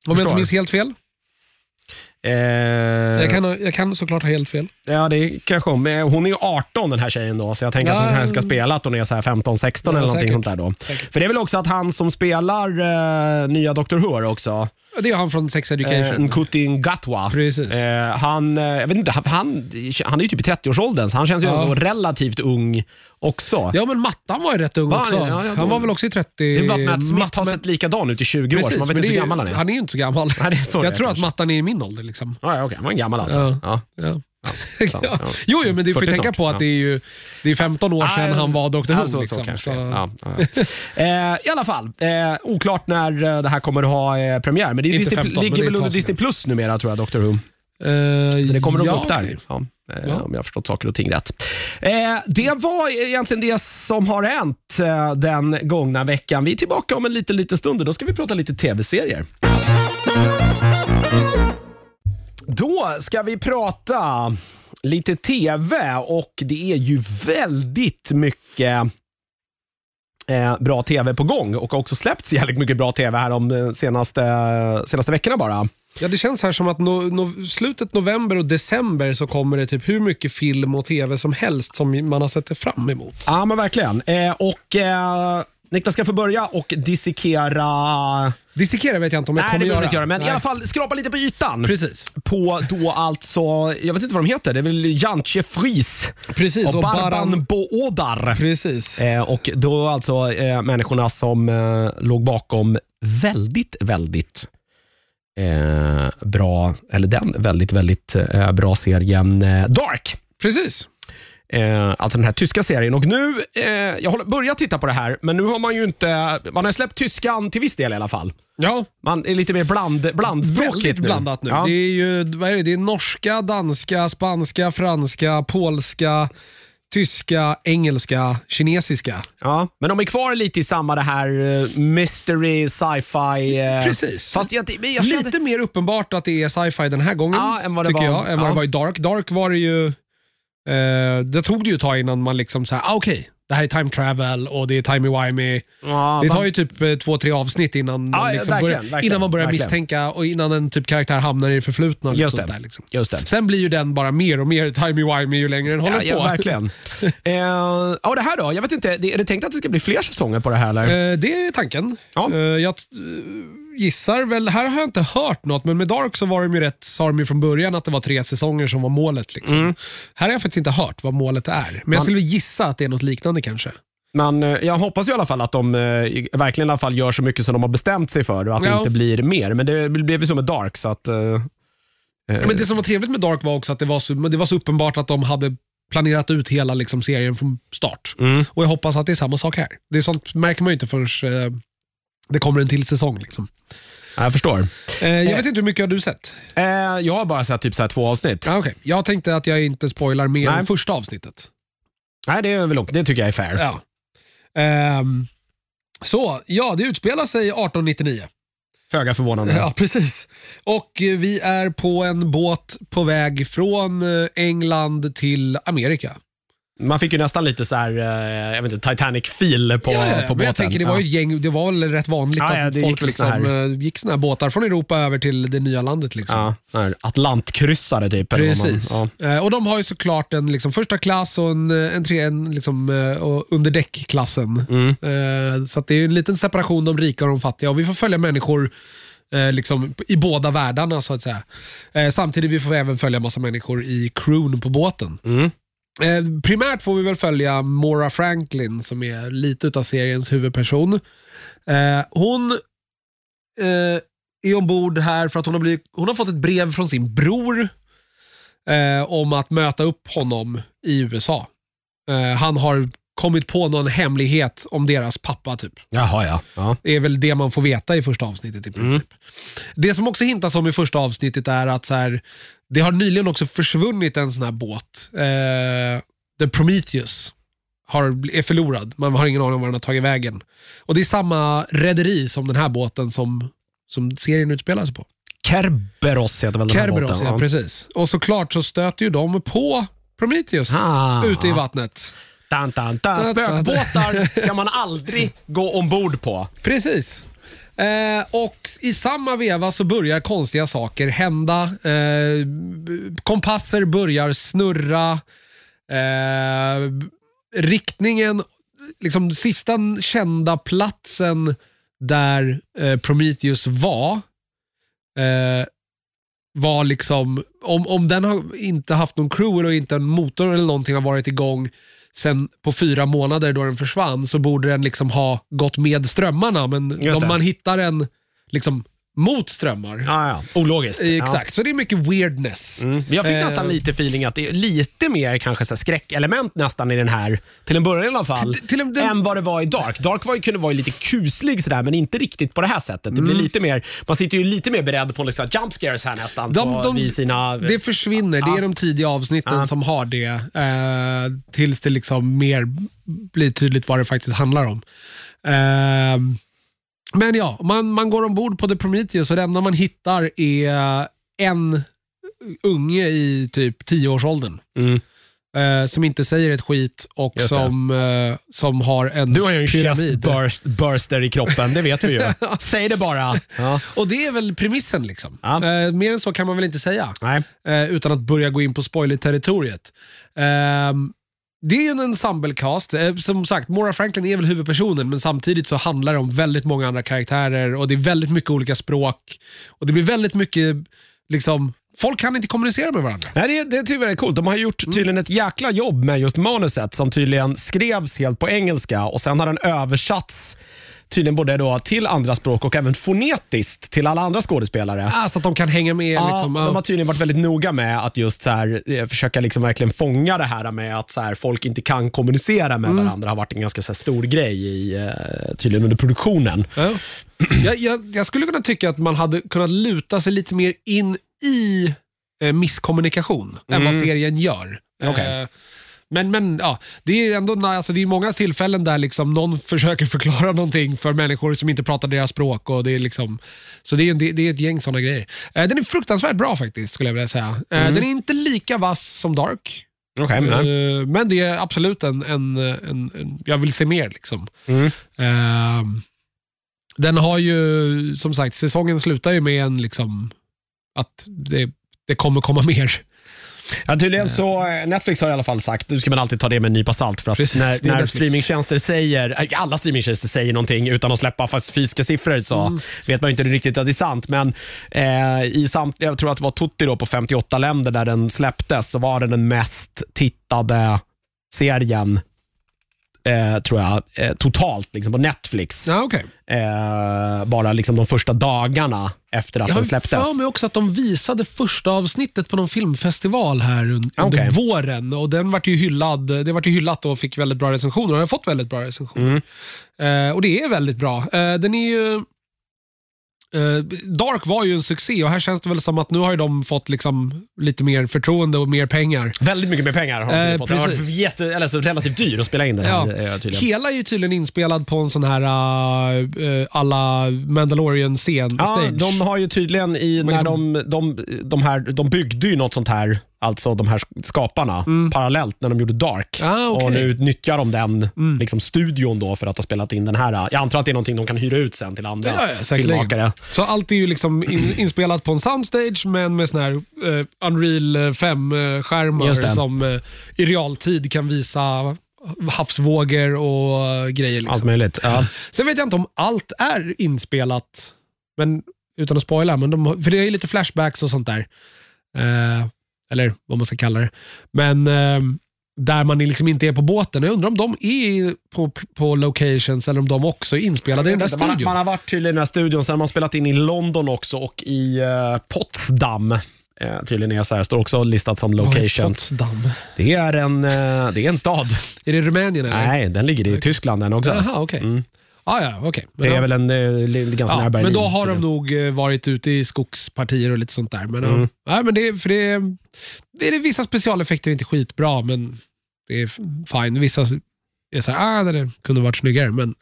Om jag inte minns helt fel. Eh, Jag, kan, jag kan såklart ha helt fel. Ja, det kanske hon. Hon är ju 18 den här tjejen då, så jag tänker att hon Ja. kanske ska spela att hon är så här 15-16 Ja, eller någonting säkert. sånt där då. Säkert. För det är väl också att han som spelar eh, nya Dr. Who också, Det är han från Sex eh, Education. Nkuti Gatwa. Precis. Eh, han, eh, jag vet inte, han, han, han är ju typ i 30-årsåldern, så han känns ju Ja. relativt ung också. Ja, men Mattan var ju rätt ung Va? också. Ja, ja, han var väl också i 30. det är bara att Matt Smith Matt- har sett likadan ut i 20 år, så Precis, man vet inte hur är, gammal han är. Han är ju inte så gammal. Nej, så jag tror att kanske. Mattan är i min ålder. Liksom. Ja, ja, okej, han var en gammal alltså. Ja. Ja. Ja. Jo, jo, men det får 40 ju tänka snart, på att det är ju det är 15 år sedan Ja, han var Dr. Who. Så, liksom. så. Så- eh, I alla fall, eh, oklart när eh, det här kommer att ha eh, premiär. Men det Disney, 15, men ligger väl under. Disney Plus numera tror jag, Dr. Who. Eh, Så det kommer nog ja, gå upp där. eh, Ja. Om jag har förstått saker och ting rätt. Eh, det var egentligen det som har hänt eh, den gångna veckan. Vi är tillbaka om en liten, liten stund och då ska vi prata lite tv-serier. Då ska vi prata lite tv och det är ju väldigt mycket eh, bra tv på gång och har också släppts jävligt mycket bra tv här de eh, senaste, senaste veckorna bara. Ja, det känns här som att no, no, slutet november och december så kommer det typ hur mycket film och tv som helst som man har sett det fram emot. Ja, men verkligen. Eh, och eh, Niklas ska få börja och dissekera... Dissekera vet jag inte om jag Nej, kommer det behöver göra. inte göra, men Nej. i alla fall skrapa lite på ytan. Precis. På då alltså, jag vet inte vad de heter, det är väl Jantje Fries Precis, och och Barban Baran- Boodar. Precis. Eh, och då alltså eh, människorna som eh, låg bakom väldigt, väldigt eh, bra, eller den väldigt, väldigt eh, bra serien eh, Dark. Precis. Eh, alltså den här tyska serien. Och nu, eh, jag har börjat titta på det här, men nu har man ju inte, man har släppt tyskan till viss del i alla fall. Ja, Man är lite mer bland, blandspråkigt väldigt nu. blandat nu. Ja. Det är ju vad är det? Det är norska, danska, spanska, franska, polska, tyska, engelska, kinesiska. Ja, men de är kvar lite i samma det här eh, mystery, sci-fi. eh, Precis. Fast jag, jag kände, Lite mer uppenbart att det är sci-fi den här gången, Ja, än vad det tycker var. jag, än vad Ja. det var i Dark. Dark var det ju... Eh, det tog det ju ett tag innan man liksom såhär, ah, okej, det här är time travel och det är timey-wimey. ja, Det man- tar ju typ eh, två, tre avsnitt innan, Ja, man, ja, liksom verkligen, börjar, verkligen, innan man börjar verkligen. misstänka och innan en typ karaktär hamnar i det förflutna. Och Just sånt det. Där, liksom. Just det. Sen blir ju den bara mer och mer timey-wimey ju längre den håller Ja, på. ja, verkligen. eh, ja, det här då? Jag vet inte, det- är det tänkt att det ska bli fler säsonger på det här? Eller? Eh, det är tanken. Ja. Eh, jag t- eh, gissar väl, här har jag inte hört något, men med Dark så var de ju rätt, sa de ju från början att det var tre säsonger som var målet. Liksom. Mm. Här har jag faktiskt inte hört vad målet är, men jag skulle gissa att det är något liknande kanske. Men eh, jag hoppas i alla fall att de eh, verkligen i alla fall gör så mycket som de har bestämt sig för och att det Ja. inte blir mer. Men det blev ju så med Dark, så att... eh, Ja, men det som var trevligt med Dark var också att det var så, det var så uppenbart att de hade planerat ut hela liksom, serien från start. Mm. Och jag hoppas att det är samma sak här. Det är sånt märker man ju inte förrän eh, det kommer en till säsong. Liksom. Ja, Jag förstår. Eh, jag vet inte hur mycket har du sett? Eh, jag har bara sett typ så två avsnitt. Ah, okay. Jag tänkte att jag inte spoilar mer Nej. än första avsnittet. Nej, det, är väl, det tycker jag är fair. Ja. Ehm, så, ja, det utspelar sig 1899. Föga förvånande. Ja, precis. Och eh, vi är på en båt på väg från eh, England till Amerika. Man fick ju nästan lite så här, eh, jag vet inte, Titanic-fil på, ja, på båten. jag tänker, det var ju ett gäng, det var väl rätt vanligt Ja, att folk gick liksom, såna här- eh, gick såna här båtar från Europa över till det nya landet. Liksom. ja, Atlantkryssare typ. man- Precis. ja. Eh, och de har ju såklart en liksom, första klass och en, en, tre, en liksom, och underdäckklassen. Mm. Så det är en liten separation, de rika och de fattiga. Och vi får följa människor eh, liksom, i båda världarna så att säga. Eh, samtidigt vi får vi även följa massa människor i crewn på båten. Mm. Eh, primärt får vi väl följa Maura Franklin som är lite utav seriens huvudperson. Eh, hon eh, är ombord här för att hon har, blivit, hon har fått ett brev från sin bror eh, om att möta upp honom i USA. Eh, han har kommit på någon hemlighet om deras pappa typ. Jaha, ja. ja. Det är väl det man får veta i första avsnittet i princip. Det som också hintas om i första avsnittet är att så här, det har nyligen också försvunnit en sån här båt. Eh, The Prometheus har, är förlorad. Man har ingen aning om var den har tagit vägen. Och Det är samma rederi som den här båten som, som serien utspelar sig på. Kerberos heter väl den här Kerberos, båten? ja precis. Och såklart så stöter ju de på Prometheus Ah. ute i vattnet. Dun, dun, dun. Spökbåtar ska man aldrig gå ombord på. Precis. Eh, och i samma veva så börjar konstiga saker hända. Eh, kompasser börjar snurra. Eh, riktningen, liksom sista kända platsen där eh, Prometheus var, eh, var liksom, om, om den har inte haft någon crew eller inte en motor eller någonting har varit igång sen på fyra månader då den försvann så borde den liksom ha gått med strömmarna. Men Just om det. man hittar den liksom mot strömmar. Ja, ja. Ologiskt. Exakt, så det är mycket weirdness. Ja. Mm. Jag fick Eh. nästan lite feeling att det är lite mer kanske så skräckelement nästan i den här, till en början i alla fall, Till- till en- den- än vad det var i Dark. Dark var, ju- kunde vara lite kuslig sådär, men inte riktigt på det här sättet. Det blir Mm. lite mer, man sitter ju lite mer beredd på liksom jump scares här nästan. De- på, de- sina, Det försvinner, det är de tidiga avsnitten Ja. som har det. Eh, tills det liksom mer blir tydligt vad det faktiskt handlar om. Eh, men ja, man, man går ombord på The Prometheus och det enda man hittar är en unge i typ 10-årsåldern. Mm. Eh, som inte säger ett skit och Just som, eh, som har en Du har ju en pyramid. chest burst, burster i kroppen, det vet vi ju. Säg det bara. Ja. Och det är väl premissen. liksom. Ja. Eh, mer än så kan man väl inte säga. Nej. eh, utan att börja gå in på spoiler-territoriet. Det är ju en ensemblecast. Eh, som sagt, Maura Franklin är väl huvudpersonen, men samtidigt så handlar det om väldigt många andra karaktärer och det är väldigt mycket olika språk. Och Det blir väldigt mycket, liksom, folk kan inte kommunicera med varandra. Nej, det, det tycker jag är väldigt coolt. De har gjort tydligen ett jäkla jobb med just manuset som tydligen skrevs helt på engelska och sen har den översatts tydligen både då till andra språk och även fonetiskt till alla andra skådespelare. Ah, så att de kan hänga med. Ja, liksom, de har tydligen varit väldigt noga med att just så här, eh, försöka liksom verkligen fånga det här med att så här, folk inte kan kommunicera med varandra. Det har varit en ganska så här, stor grej i, eh, tydligen under produktionen. Ja. Jag, jag, jag skulle kunna tycka att man hade kunnat luta sig lite mer in i eh, misskommunikation än vad serien gör. Okej. Eh, men, men ja, det är ändå alltså, det är många tillfällen där liksom någon försöker förklara någonting för människor som inte pratar deras språk. Och det är liksom, så det är, det, det är ett gäng sådana grejer. Eh, den är fruktansvärt bra faktiskt, skulle jag vilja säga. Eh, Den är inte lika vass som Dark. Okej, men, Eh, men det är absolut en, en, en, en jag vill se mer. liksom. Mm. Ehm, den har ju, som sagt, säsongen slutar ju med en liksom, att det, det kommer komma mer. Ja, tydligen så, eh, Netflix har i alla fall sagt, nu ska man alltid ta det med en nypa salt för att Precis, när, när Netflix. streamingtjänster säger, äh, alla streamingtjänster säger någonting utan att släppa fast fysiska siffror så vet man inte riktigt att det är sant. Men eh, i samt, jag tror att det var Tutti då på 58 länder där den släpptes så var det den mest tittade serien eh, tror jag, eh, totalt liksom på Netflix. Ja, okej. Eh, bara liksom de första dagarna efter att Jag den har släpptes. för mig också att de visade första avsnittet på någon filmfestival här un- under Okej. våren. Och den vart ju hyllad, det vart ju hyllat och fick väldigt bra recensioner. Och har fått väldigt bra recensioner. Mm. Eh, och det är väldigt bra. Eh, den är ju... eh, Dark var ju en succé och här känns det väl som att nu har ju de fått liksom lite mer förtroende och mer pengar. Väldigt mycket mer pengar har de Eh, fått. Den har varit jätte, eller så relativt dyr att spela in den här. Ja. eh, tydligen. Hela är ju tydligen inspelad på en sån här uh, alla Mandalorian-scen. Ja, stage. de har ju tydligen i, när liksom- de, de, de, här, de byggde ju något sånt här, alltså de här skaparna, parallellt när de gjorde Dark. Mm. Ah. Mm. Och nu nyttjar de den liksom, studion då för att ha spelat in den här. Jag antar att det är någonting de kan hyra ut sen till andra Ja, ja, filmmakare. Så allt är ju liksom in, inspelat på en soundstage men med sån här eh, Unreal 5-skärmar Just det. som eh, i realtid kan visa havsvågor och eh, grejer. Allt Liksom. möjligt. Ja. Sen vet jag inte om allt är inspelat, men, utan att spoila, men de, för det är lite flashbacks och sånt där. Eh, eller vad man ska kalla det. Men eh, där man liksom inte är på båten. Jag undrar om de är på, på locations eller om de också är inspelade i den där man, studion. man har varit tydligen i den här studion, sen har man spelat in i London också och i uh, Potsdam. Eh, tydligen är så här, står också listat som locations. Potsdam? Det är en, eh, det är en stad. Är det Rumänien eller? Nej, den ligger i Tyskland den också. Jaha, okej. Mm. Ah, ja, okej. Men Det är väl en eh, ganska ja, nära Berlin. men då har de tydligen. nog eh, varit ute i skogspartier och lite sånt där. Men, Mm. ja, men det, för det, det är vissa specialeffekter är inte skitbra, men det är fine. Vissa är så här, ah, det kunde varit snyggare, men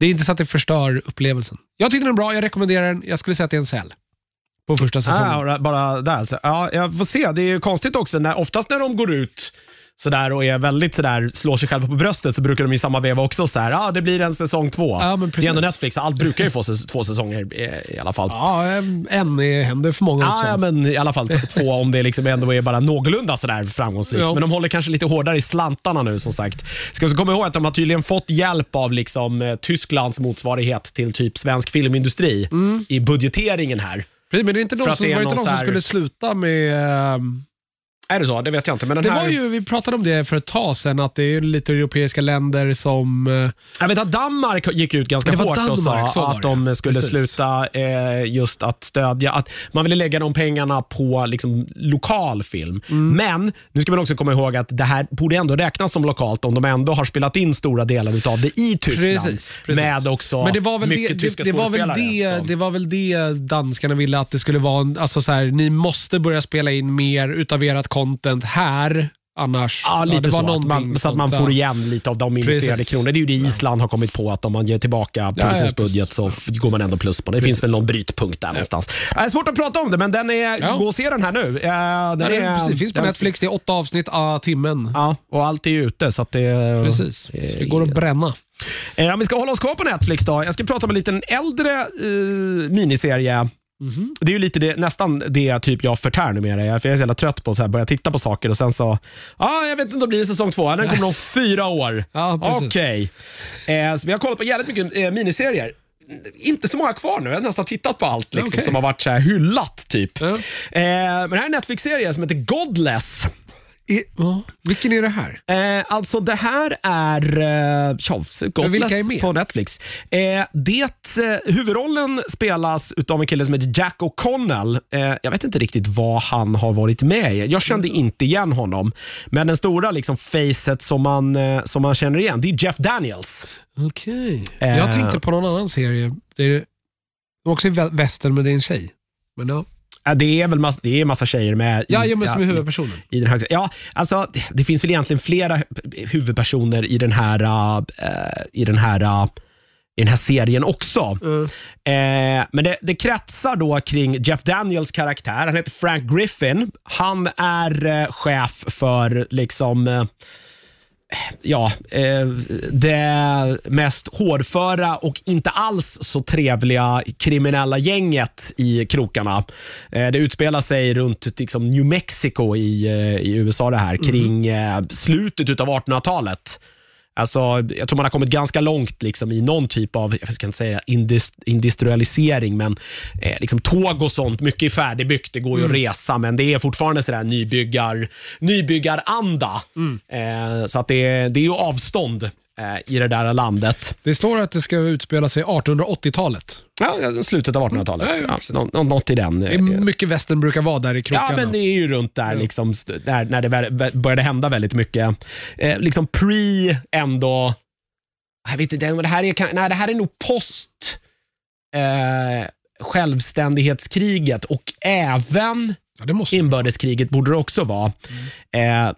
det är inte så att det förstör upplevelsen. Jag tyckte den är bra, jag rekommenderar den. Jag skulle säga att det är en säl på första säsongen. Ah, bara där alltså. Ja, jag får se. Det är ju konstigt också. När, oftast när de går ut sådär och är väldigt sådär, slår sig själva på bröstet så brukar de i samma veva också så här, ah, det blir en säsong två. Ja, men det är ändå Netflix, allt brukar ju få två säsonger i, i alla fall. Ja, en är, händer för många också. Ja, men i alla fall två om det liksom ändå är bara någorlunda sådär framgångsrikt. Ja. Men de håller kanske lite hårdare i slantarna nu som sagt. Ska också komma ihåg att de har tydligen fått hjälp av liksom, eh, Tysklands motsvarighet till typ svensk filmindustri Mm. i budgeteringen här. Precis, Men det är inte de att som, det är var inte någon de som skulle sluta med... Är det så? Det vet jag inte. Men den Det här... var ju, vi pratade om det för ett tag sedan, att det är lite europeiska länder som... eh, Jag vet att Danmark gick ut ganska hårt och Danmark, så sa att de skulle Precis. sluta eh, just att stödja, att man ville lägga de pengarna på liksom, lokal film. Mm. Men nu ska man också komma ihåg att det här borde ändå räknas som lokalt om de ändå har spelat in stora delar av det i Tyskland. Precis, precis. Med också Men det var väl mycket det, tyska det, det, var väl det, det var väl det danskarna ville att det skulle vara. Alltså så här, ni måste börja spela in mer utav ert content här, annars... Ja, lite så. Att man, så att man får ja. igen lite av de investerade Precis. kronorna. Det är ju det Island har kommit på, att om man ger tillbaka ja, produktionsbudget så går man ändå plus på det. Det finns väl någon brytpunkt där någonstans. Det är svårt att prata om det, men den är, Ja. gå och se den här nu. Eh, Den Ja, det, är, precis, finns på den- Netflix, det är åtta avsnitt a timmen. Ja, och allt är ute så det... Precis, så det går att bränna. Eh, vi ska hålla oss kvar på Netflix då. Jag ska prata om en liten äldre eh, miniserie. Mhm. Det är ju lite det, nästan det typ jag förtär numera. Jag, för jag är så jävla trött på att börja titta på saker och sen så, ah, jag vet inte om det blir säsong två. Den kommer om fyra år. Ja. Okej. Eh, så vi har kollat på jävligt mycket eh, miniserier. Inte så många kvar nu. Jag har nästan tittat på allt liksom, Okej. som har varit så här hyllat. typ. Ja. Eh, men det här är en Netflix-serie som heter Godless. I, ja. Vilken är det här? Eh, alltså det här är eh, ja, Godless vilka är med? på Netflix. Eh, det, eh, huvudrollen spelas av en kille som heter Jack O'Connell. Eh, jag vet inte riktigt vad han har varit med i. Jag kände inte igen honom. Men den stora liksom, facet som man, eh, som man känner igen, det är Jeff Daniels. Okej. Eh. Jag tänkte på någon annan serie. Det är, också i vä- västern, men det är en tjej. Men ja, det är väl massa, det är massa tjejer med. i- ja, ja men som är i- huvudpersonen. I den här, ja, alltså, det, det finns väl egentligen flera hu- huvudpersoner i den här, uh, i den här, uh, i den här serien också. Eh, men det, det kretsar då kring Jeff Daniels karaktär. Han heter Frank Griffin. Han är eh, chef för liksom eh, ja, eh, det mest hårdföra och inte alls så trevliga kriminella gänget i krokarna. Eh, det utspelar sig runt liksom, New Mexico i, eh, i USA det här, kring eh, slutet av 1800-talet. Alltså, jag tror man har kommit ganska långt liksom, i någon typ av, jag ska inte säga indus, industrialisering, men eh, liksom, tåg och sånt, mycket är färdigbyggt, det går ju att resa, men det är fortfarande sådär nybyggar, nybyggaranda. Eh, så att det, är- det är ju avstånd i det där landet. Det står att det ska utspela sig 1880-talet. Ja, slutet av 1800-talet. Ja, ja, nå- nå- något i den. Det är mycket västern brukar vara där i krokarna. Ja, men det är ju runt där liksom, st- när, det började hända väldigt mycket. Eh, liksom pre ändå, jag vet inte, det här är, nej, det här är nog post eh, självständighetskriget och även inbördeskriget borde det också vara. Eh,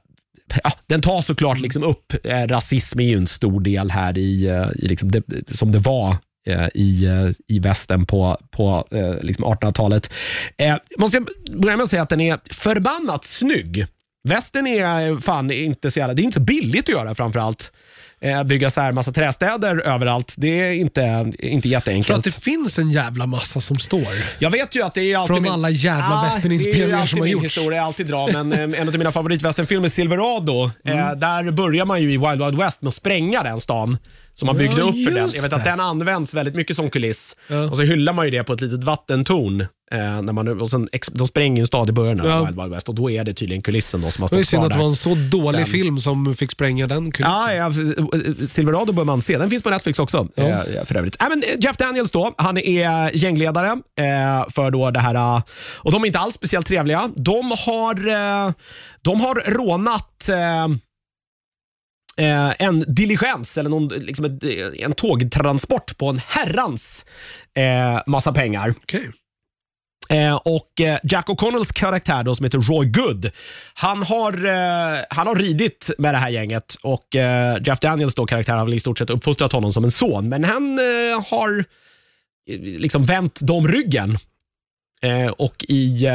ja, den tar såklart liksom upp, eh, rasism är ju en stor del här i, eh, i liksom det, som det var eh, i, eh, i västern på, på liksom 1800-talet. Eh, måste jag börja med att säga att den är förbannat snygg. Västern är fan inte så jävla, det är inte så billigt att göra framförallt. Eh, bygga så här massa trästäder överallt, det är inte, inte För jätteenkelt. att det finns en jävla massa som står. Jag vet ju att det är alltid Från min- alla jävla Ah, västerninspelningar Det är som har gjorts. historia, jag alltid dra, men eh, en av mina favoritvästernfilmer, Silverado, Mm. eh, där börjar man ju i Wild Wild West med att spränga den stan som man Ja, byggde upp för den. just Jag vet att det. den används väldigt mycket som kuliss. Ja. Och så hyllar man ju det på ett litet vattentorn. Eh, när man, och sen, ex- de spränger ju en stad i början av Ja. Wild Wild West och då är det tydligen kulissen då som har Det var ju stått synd kvar att det var där. en så dålig Sen. film som fick spränga den kulissen. Ja, ja, Silverado bör man se. Den finns på Netflix också Ja. eh, för övrigt. Äh, men Jeff Daniels då, han är gängledare eh, för då det här eh, och de är inte alls speciellt trevliga. De har, eh, de har rånat eh, eh, en diligens eller någon, liksom ett, en tågtransport på en herrans eh, massa pengar. Okej. Eh, och eh, Jack O'Connells karaktär då, som heter Roy Good, han har, eh, han har ridit med det här gänget och eh, Jeff Daniels då, karaktär har väl i stort sett uppfostrat honom som en son, men han eh, har eh, liksom vänt dem ryggen. Eh, och i, eh,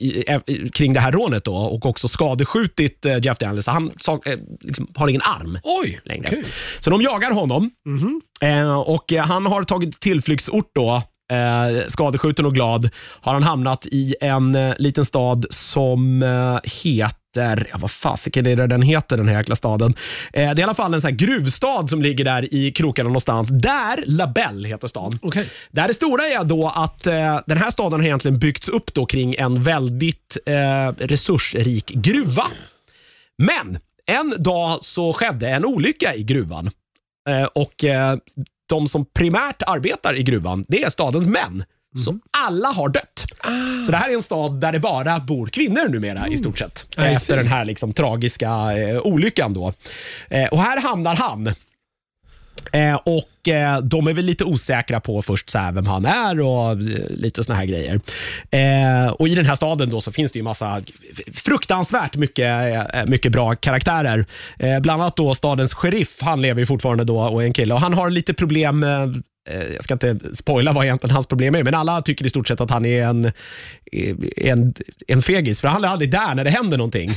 i, eh, kring det här rånet då och också skadeskjutit Jeff Daniels. Han eh, liksom, har ingen arm Oj, längre. okej. Så de jagar honom Mhm. eh, och han har tagit tillflyktsort då. Eh, skadeskjuten och glad har han hamnat i en eh, liten stad som eh, heter, ja, vad fasiken är det den heter den här jäkla staden? Eh, det är i alla fall en sån gruvstad som ligger där i krokarna någonstans. Där Labelle heter stan. Okej. Där det stora är då att eh, den här staden har egentligen byggts upp då kring en väldigt eh, resursrik gruva. Men en dag så skedde en olycka i gruvan eh, och eh, de som primärt arbetar i gruvan, det är stadens män. Så alla har dött. Så det här är en stad där det bara bor kvinnor numera i stort sett. Efter den här liksom, tragiska eh, olyckan. Då. Eh, och här hamnar han. Eh, och eh, De är väl lite osäkra på först så här, vem han är och eh, lite såna här grejer. Eh, och I den här staden då så finns det ju massa fruktansvärt mycket, eh, mycket bra karaktärer. Eh, bland annat då stadens sheriff, han lever ju fortfarande då och är en kille och han har lite problem Eh, jag ska inte spoila vad egentligen hans problem är, men alla tycker i stort sett att han är en, eh, en, en fegis, för han är aldrig där när det händer någonting.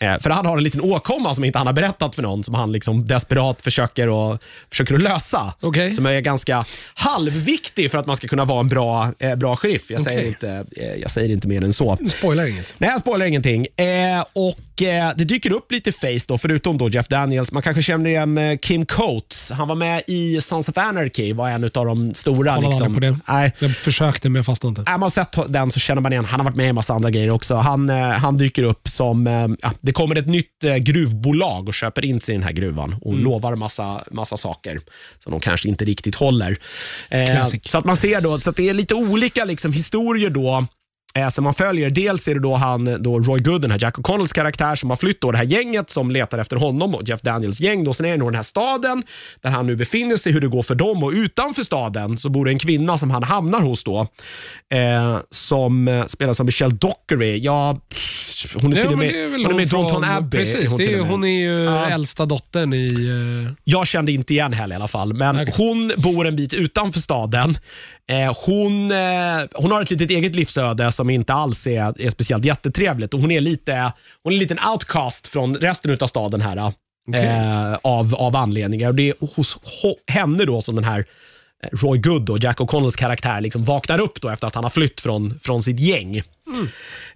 Eh, För han har en liten åkomma som inte han har berättat för någon, som han liksom desperat försöker att, försöker att lösa. Okej. Som är ganska halvviktig för att man ska kunna vara en bra, eh, bra sheriff. Jag, säger Okej. inte, eh, jag säger inte mer än så. Du spoilar inget. Nej, jag spoilar ingenting. Och Det dyker upp lite face då, förutom då Jeff Daniels. Man kanske känner igen Kim Coates. Han var med i Sons of Anarchy, var en av de stora. Kollade Liksom. på det. Nej, Jag försökte men jag fastnade inte. är man sett den så känner man igen. Han har varit med i en massa andra grejer också. Han, han dyker upp som, ja, det kommer ett nytt eh, gruvbolag och köper in sig i den här gruvan och Mm. lovar massa, massa saker som de kanske inte riktigt håller. Eh, så att man ser då, så att det är lite olika liksom, historier då som man följer. Dels är det då han, då Roy Good, den här Jack O'Connells karaktär som har flytt då det här gänget som letar efter honom och Jeff Daniels gäng. Då. Sen är det nog den här staden där han nu befinner sig, hur det går för dem och utanför staden så bor det en kvinna som han hamnar hos då. Eh, som eh, spelas av Michelle Dockery. Ja, hon är till Ja, och med, väl hon är med i Downton Abbey. Precis, det är, ju- hon är ju Ja. äldsta dottern i... eh, Jag kände inte igen henne i alla fall, men Okej. hon bor en bit utanför staden. Eh, hon, eh, hon har ett litet eget livsöde som inte alls är, är speciellt jättetrevligt. Och hon är lite hon är en liten outcast från resten av staden här. Eh, av, av anledningar. Och det är hos ho- henne då som den här Roy Good och Jack O'Connells karaktär liksom vaknar upp då efter att han har flytt från, från sitt gäng.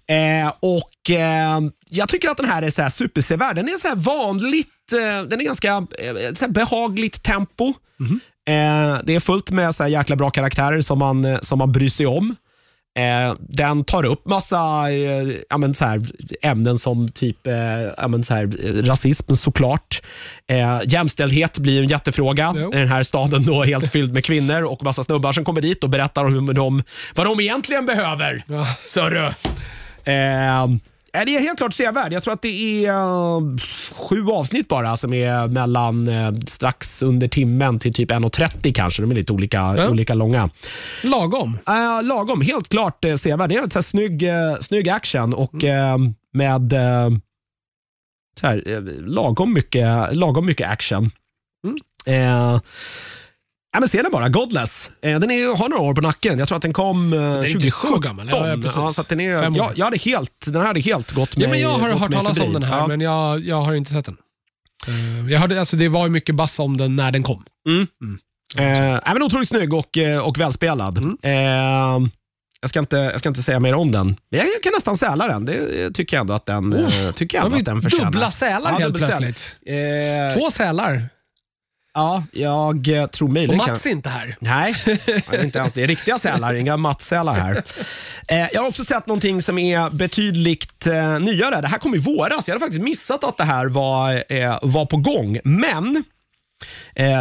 Eh, och eh, Jag tycker att den här är så här supersevärd. Den är så här vanligt eh, den är ganska så behagligt tempo. Mhm. Eh, det är fullt med så här jäkla bra karaktärer som man, eh, som man bryr sig om. Eh, den tar upp massa eh, ja, men så här, ämnen som typ eh, ja, men så här, eh, rasism såklart. Eh, jämställdhet blir en jättefråga Jo. i den här staden då helt fylld med kvinnor och massa snubbar som kommer dit och berättar om hur de, vad de egentligen behöver. Ja. Större. Är det är helt klart sevärd. Jag tror att det är eh, sju avsnitt bara som är mellan eh, strax under timmen till typ 1.30 kanske. De är lite olika, Ja. olika långa. Lagom. Uh, lagom, helt klart uh, sevärd. Det är en så här snygg, snygg action och eh, med så här, lagom, mycket, lagom mycket action. Mm. Eh, ja, men se den bara, Godless. Eh, den är, har några år på nacken. Jag tror att den kom uh, är inte 2017. så gammal. Ja, ja, precis. så att den är, Fem år. jag, jag hade helt, den här hade helt gått mig Ja, men jag har gått hört mig talas förbi. om den här, Ja. men jag, jag har inte sett den. Eh, jag hörde, alltså, det var ju mycket bass om den när den kom. Eh, nej, men otroligt snygg och, eh, och välspelad. Mm. Eh, jag, ska inte, jag ska inte säga mer om den. Men jag kan nästan säla den. Det tycker jag ändå att den, eh, tycker jag Då ändå att den förtjänar. dubbla sälar helt dubbelsäl. plötsligt. Eh, Två sälar. Ja, jag eh, tror Och möjligen... Mats kan- är inte här. Nej, det är inte ens det. riktiga sälar, inga mattsälar här. Eh, jag har också sett någonting som är betydligt eh, nyare. Det här kom i våras. Jag hade faktiskt missat att det här var, eh, var på gång. Men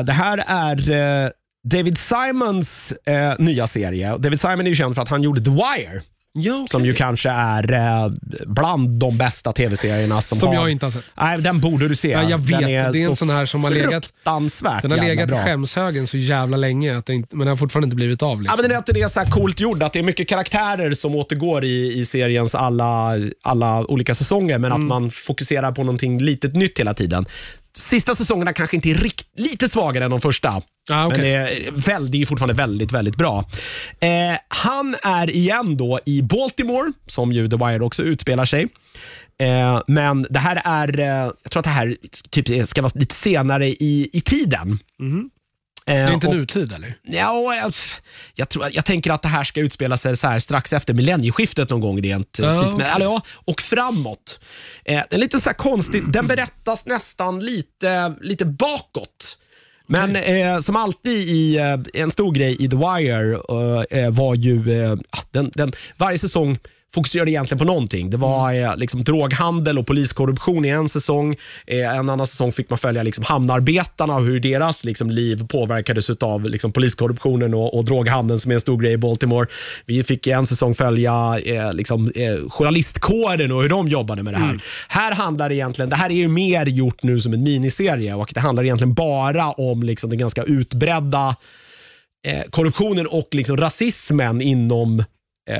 det här är David Simons nya serie. David Simon är ju känd för att han gjorde The Wire, Ja, som ju kanske är eh, bland de bästa tv-serierna som, Som har... jag inte har sett. Nej, den borde du se. Ja, jag vet. Den Det är en så sån här som har legat- fruktansvärt Den har legat i skämshögen så jävla länge, att det inte, men den har fortfarande inte blivit av. Ja, Liksom. men det är att det är så här coolt gjord, att det är mycket karaktärer som återgår i, i seriens alla, alla olika säsonger, men Mm. att man fokuserar på någonting litet nytt hela tiden. Sista säsongerna kanske inte är rikt, lite svagare än de första, Ah, okej. men det är, väl, det är fortfarande väldigt, väldigt bra. Eh, han är igen då i Baltimore, som ju The Wire också utspelar sig. Eh, men det här är, eh, jag tror att det här typ ska vara lite senare i, i tiden. Eh, det är inte och- nutid eller? Ja, jag, jag, tror, jag tänker att det här ska utspela sig så här strax efter millennieskiftet någon gång rent Ja, ja, tidsmässigt. okej. Eller ja, och framåt. Eh, det är lite så konstigt. Den berättas nästan lite, lite bakåt. Men eh, som alltid i eh, en stor grej i The Wire eh, var ju, eh, den, den, varje säsong fokuserade egentligen på någonting. Det var eh, liksom droghandel och poliskorruption i en säsong. Eh, en annan säsong fick man följa liksom hamnarbetarna och hur deras liksom, liv påverkades av liksom, poliskorruptionen och, och droghandeln som är en stor grej i Baltimore. Vi fick i en säsong följa eh, liksom, eh, journalistkåren och hur de jobbade med det här. Här handlar det egentligen, det här är ju mer gjort nu som en miniserie och det handlar egentligen bara om liksom, den ganska utbredda eh, korruptionen och liksom rasismen inom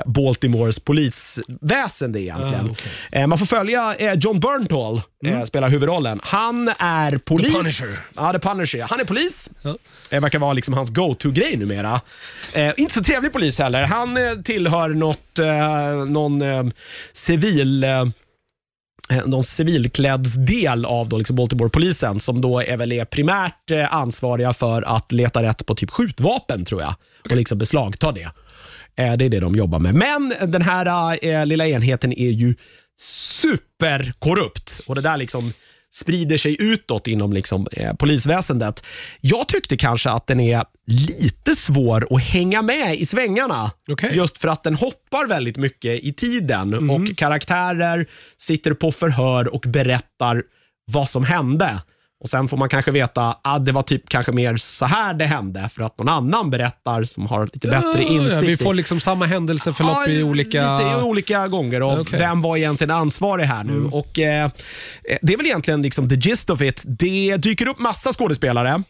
Baltimores polisväsende egentligen. Ah, okej. eh, man får följa eh, John Bernthal, eh, spelar huvudrollen. Han är polis. Mm. Punisher. Ja, The Punisher. Han är polis. Ja. Det verkar vara liksom hans go-to-grej numera. Eh, inte så trevlig polis heller. Han eh, tillhör något, eh, någon eh, civil... Eh, eh, någon civilkläddsdel av då liksom Baltimore-polisen som då är väl är primärt eh, ansvariga för att leta rätt på typ skjutvapen tror jag och liksom beslagta det. Det är det de jobbar med. Men den här eh, lilla enheten är ju superkorrupt och det där liksom sprider sig utåt inom liksom, eh, polisväsendet. Jag tyckte kanske att den är lite svår att hänga med i svängarna. Okej. Just för att den hoppar väldigt mycket i tiden och karaktärer sitter på förhör och berättar vad som hände. Och Sen får man kanske veta att ah, det var typ kanske mer så här det hände för att någon annan berättar som har lite bättre Ja, insikt. ja, vi får liksom samma händelseförlopp i olika... Lite olika gånger och Okej. vem var egentligen ansvarig här nu? Och eh, Det är väl egentligen liksom the gist of it. Det dyker upp massa skådespelare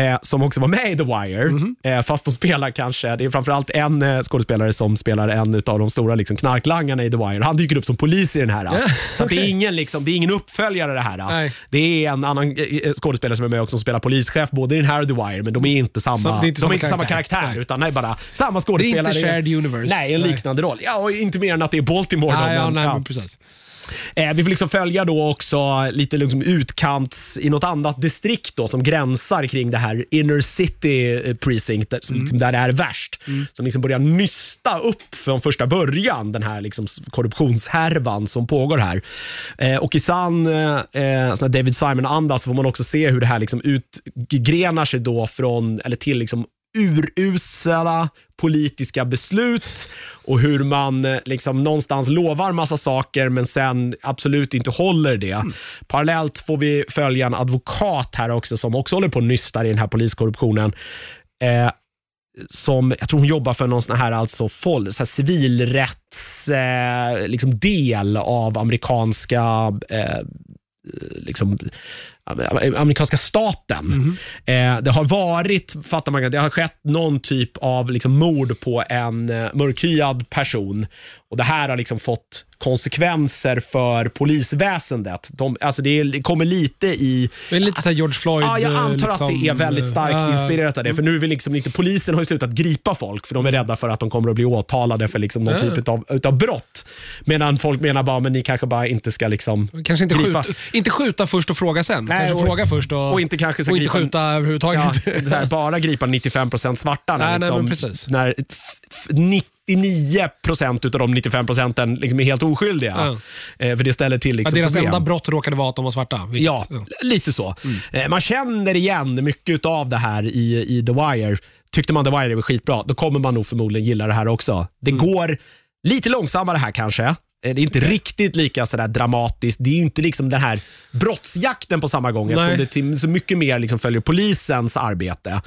eh, som också var med i The Wire. Mhm. Eh, fast de spelar kanske, det är framförallt en eh, skådespelare som spelar en av de stora liksom, knarklangarna i The Wire. Han dyker upp som polis i den här. så att det, är ingen, liksom, det är ingen uppföljare det här. Nej. Det är en annan eh, skådespelare som är med också som spelar polischef både i den här och The Wire, men de är inte samma, Så är inte de samma är inte samma karaktär. karaktär, Nej. utan det är bara samma Det är skådespelare. inte shared universe. Nej, en Nej. liknande roll. Ja, och inte mer än att det är Baltimore. Nej, då, ja, men, nej, ja. men precis. Eh, vi får liksom följa då också lite liksom utkants i något annat distrikt då, som gränsar kring det här inner city eh, precinct, där, som, liksom, där det är värst. Som liksom börjar nysta upp från första början den här liksom korruptionshärvan som pågår här. Eh, och i sann eh, här David Simon-anda så får man också se hur det här liksom utgrenar sig då från, eller till liksom urusla politiska beslut och hur man eh, liksom någonstans lovar massa saker men sen absolut inte håller det. Parallellt får vi följa en advokat här också som också håller på och nystar i den här poliskorruptionen. Eh, som, jag tror hon jobbar för någon sån här, alltså fol, så här civilrätts eh, liksom del av amerikanska eh, liksom, amerikanska staten. Eh, det har varit, fattar man, det har skett någon typ av liksom, mord på en eh, mörkhyad person och det här har liksom fått konsekvenser för polisväsendet. De, alltså det, kommer lite i... Det är lite så George Floyd. Ja, jag eh, antar att liksom, det är väldigt starkt eh, inspirerat av det. För nu vill liksom inte, polisen har ju slutat gripa folk för de är rädda för att de kommer att bli åtalade för liksom någon Ja. typ av utav brott. Medan folk menar bara, men ni kanske bara inte ska liksom Kanske inte gripa. skjuta, inte skjuta först och fråga sen. Nej, kanske och- fråga först och, och inte kanske och inte gripa- skjuta överhuvudtaget. Ja, här, bara gripa 95% svarta. Nej, nej, liksom, men precis. när f- f- 99% utav de 95% liksom är helt oskyldiga. Eh, för det ställer till Ja, liksom deras problem. enda brott råkade vara att de var svarta. vilket- Ja, lite så. Eh, Man känner igen mycket av det här i, i The Wire. Tyckte man The Wire var skitbra, då kommer man nog förmodligen gilla det här också. Det går lite långsammare här kanske. Eh, Det är inte riktigt lika sådär dramatiskt. Det är ju inte liksom den här brottsjakten på samma gång eftersom det till, så mycket mer liksom följer polisens arbete. Eh,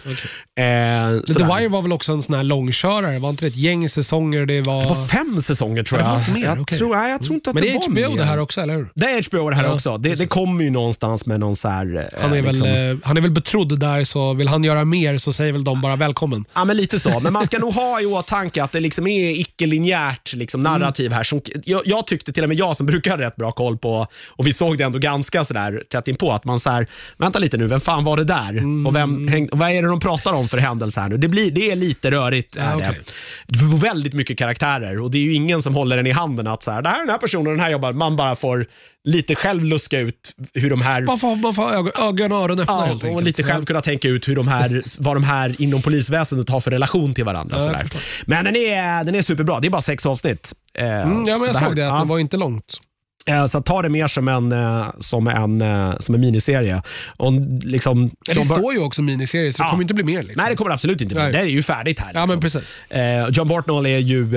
Men The. Wire var väl också en sån här långkörare? Var inte det ett gäng säsonger? Det var... Det var fem säsonger tror Ja, det jag. var inte mer, jag, okej. tror, nej, jag tror inte att Men det det är HBO mer. det här också, eller hur? Det är HBO det här Ja, också. Det, det kommer ju någonstans med någon så här... eh, Han är, liksom- väl, eh, han är väl betrodd där, så vill han göra mer så säger väl de bara välkommen. Ja, men lite så. Men man ska nog ha i åtanke att det liksom är icke-linjärt liksom, narrativ här. Som, jag, jag tyckte, till och med jag som brukar ha rätt bra koll på, och vi såg det ändå ganska sådär tätt inpå, att man så här, vänta lite nu, vem fan var det där? Och, vem, häng, och vad är det de pratar om för händelse här nu? Det, blir, det är lite rörigt. Ja, är okej. det. Du får väldigt mycket karaktärer och det är ju ingen som håller den i handen att så här, det här är den här personen den här jobbar. Man bara får lite själv luska ut hur de här Man får, man får ögon, ögon och öron öppna Ja, helt och enkelt. lite själv kunna tänka ut hur de här, vad de här inom polisväsendet har för relation till varandra. Ja. Men den är, den är superbra. Det är bara sex avsnitt. Eh, Mm, ja, men jag såg det, att ja, det var inte långt. Eh, Så ta det mer som en, eh, som en, eh, som en miniserie. Och liksom, Ja, det står ju också miniserie, så det Ja. kommer inte bli mer. Liksom. Nej, det kommer absolut inte bli. Nej. Det är ju färdigt här. Ja, liksom. men precis. Eh, John Bartnall är ju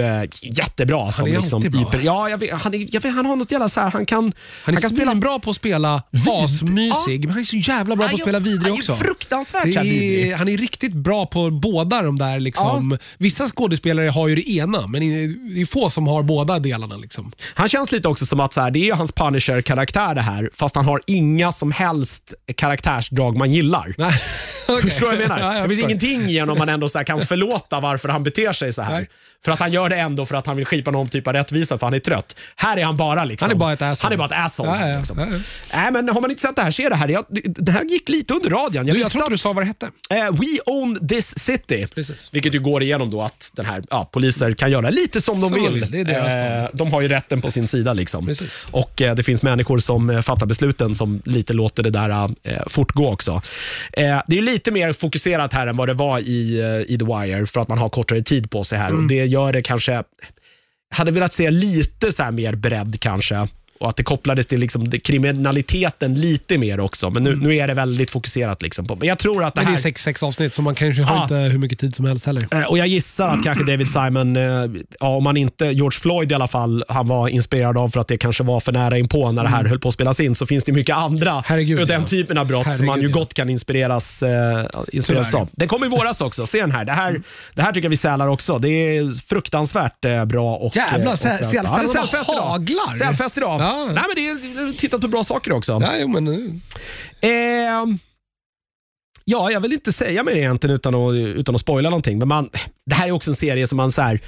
jättebra. som är liksom alltid bra. hyper- Ja, jag vet, han, är, jag vet, han har något jävla så här, han kan, Han är kan spela bra på att spela asmysig, men han är så jävla bra på att spela vidrig också. Han är fruktansvärt vidrig. är, han är riktigt bra på båda de där. Liksom. Vissa skådespelare har ju det ena, men det är få som har båda delarna. Liksom. Han känns lite också som att så här, det är hans Punisher-karaktär det här, fast han har inga som helst karaktärsdrag man gillar. Nej. Okej. Förstår du vad jag menar? Ja, jag det finns ingenting genom man ändå så kan förlåta varför han beter sig så här. Nej. För att han gör det ändå för att han vill skipa någon typ av rättvisa för han är trött. Här är han bara liksom. Han är bara ett asshole. Han är bara ett asshole. Ja, ja, liksom. Nej, men har man inte sett det här, se det här. Jag, det här gick lite under radion. Du, jag visste tror inte du att- sa vad det hette. Eh, We own this city. Precis. Vilket ju går igenom då att den här, ja, poliser kan göra lite som de Som de vill. vill, det är deras stad. de har ju rätten på sin sida. Liksom. Precis. Och eh, Det finns människor som eh, fattar besluten som lite låter det där eh, fortgå också. Det är lite mer fokuserat här än vad det var i, i The Wire för att man har kortare tid på sig här. Mm. Och Det gör det kanske, hade velat se lite så mer bredd kanske. Och att det kopplades till liksom kriminaliteten lite mer också. Men nu, nu är det väldigt fokuserat. Liksom på. Men jag tror att det Mm. Men här... det är sex, sex avsnitt, så man kanske har Ja. inte hur mycket tid som helst heller. Eh, Och Jag gissar att kanske David Simon, eh, ja, om man inte, George Floyd i alla fall, han var inspirerad av för att det kanske var för nära inpå när det här höll på att spelas in, så finns det mycket andra Mm. Herregud, och den ja. typen av brott som man ju Herregud, ja. gott kan inspireras, eh, inspireras av. Den kom i våras också, se den här. Det här, det här tycker jag vi sälar också. Det är fruktansvärt eh, bra. Och, Jävlar, eh, sälfest idag. haglar. Sälfest idag. Ja. Nej, men det är, tittat på bra saker också. Ja, jo, men, eh, ja, jag vill inte säga mer egentligen utan att, utan att spoila någonting. Men man, det här är också en serie som man så här,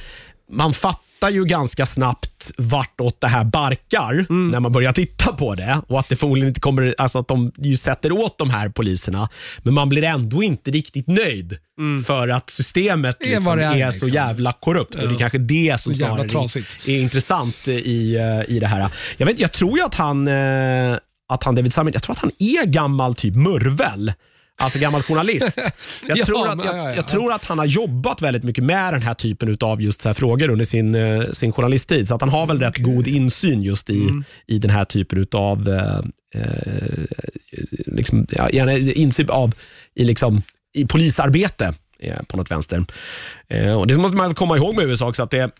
man fattar ju ganska snabbt vartåt det här barkar när man börjar titta på det och att det förmodligen inte kommer, alltså att de ju sätter åt de här poliserna. Men man blir ändå inte riktigt nöjd för att systemet är liksom är, är, så liksom. jävla korrupt. Och det är kanske det som Så snarare är, är intressant i, eh, i det här. Jag, vet, jag tror ju att han, eh, att han David Summit, jag tror att han är gammal typ murvel. Alltså gammal journalist. Jag, Ja, tror, att, jag, ja, ja, jag ja. tror att han har jobbat väldigt mycket med den här typen av just så här frågor under sin, eh, sin journalisttid. Så att han har väl rätt god insyn just i, Mm. i den här typen av eh, eh, liksom, insyn av i, liksom, i polisarbete eh, på något vänster. Eh, och Det måste man komma ihåg med USA också, att det,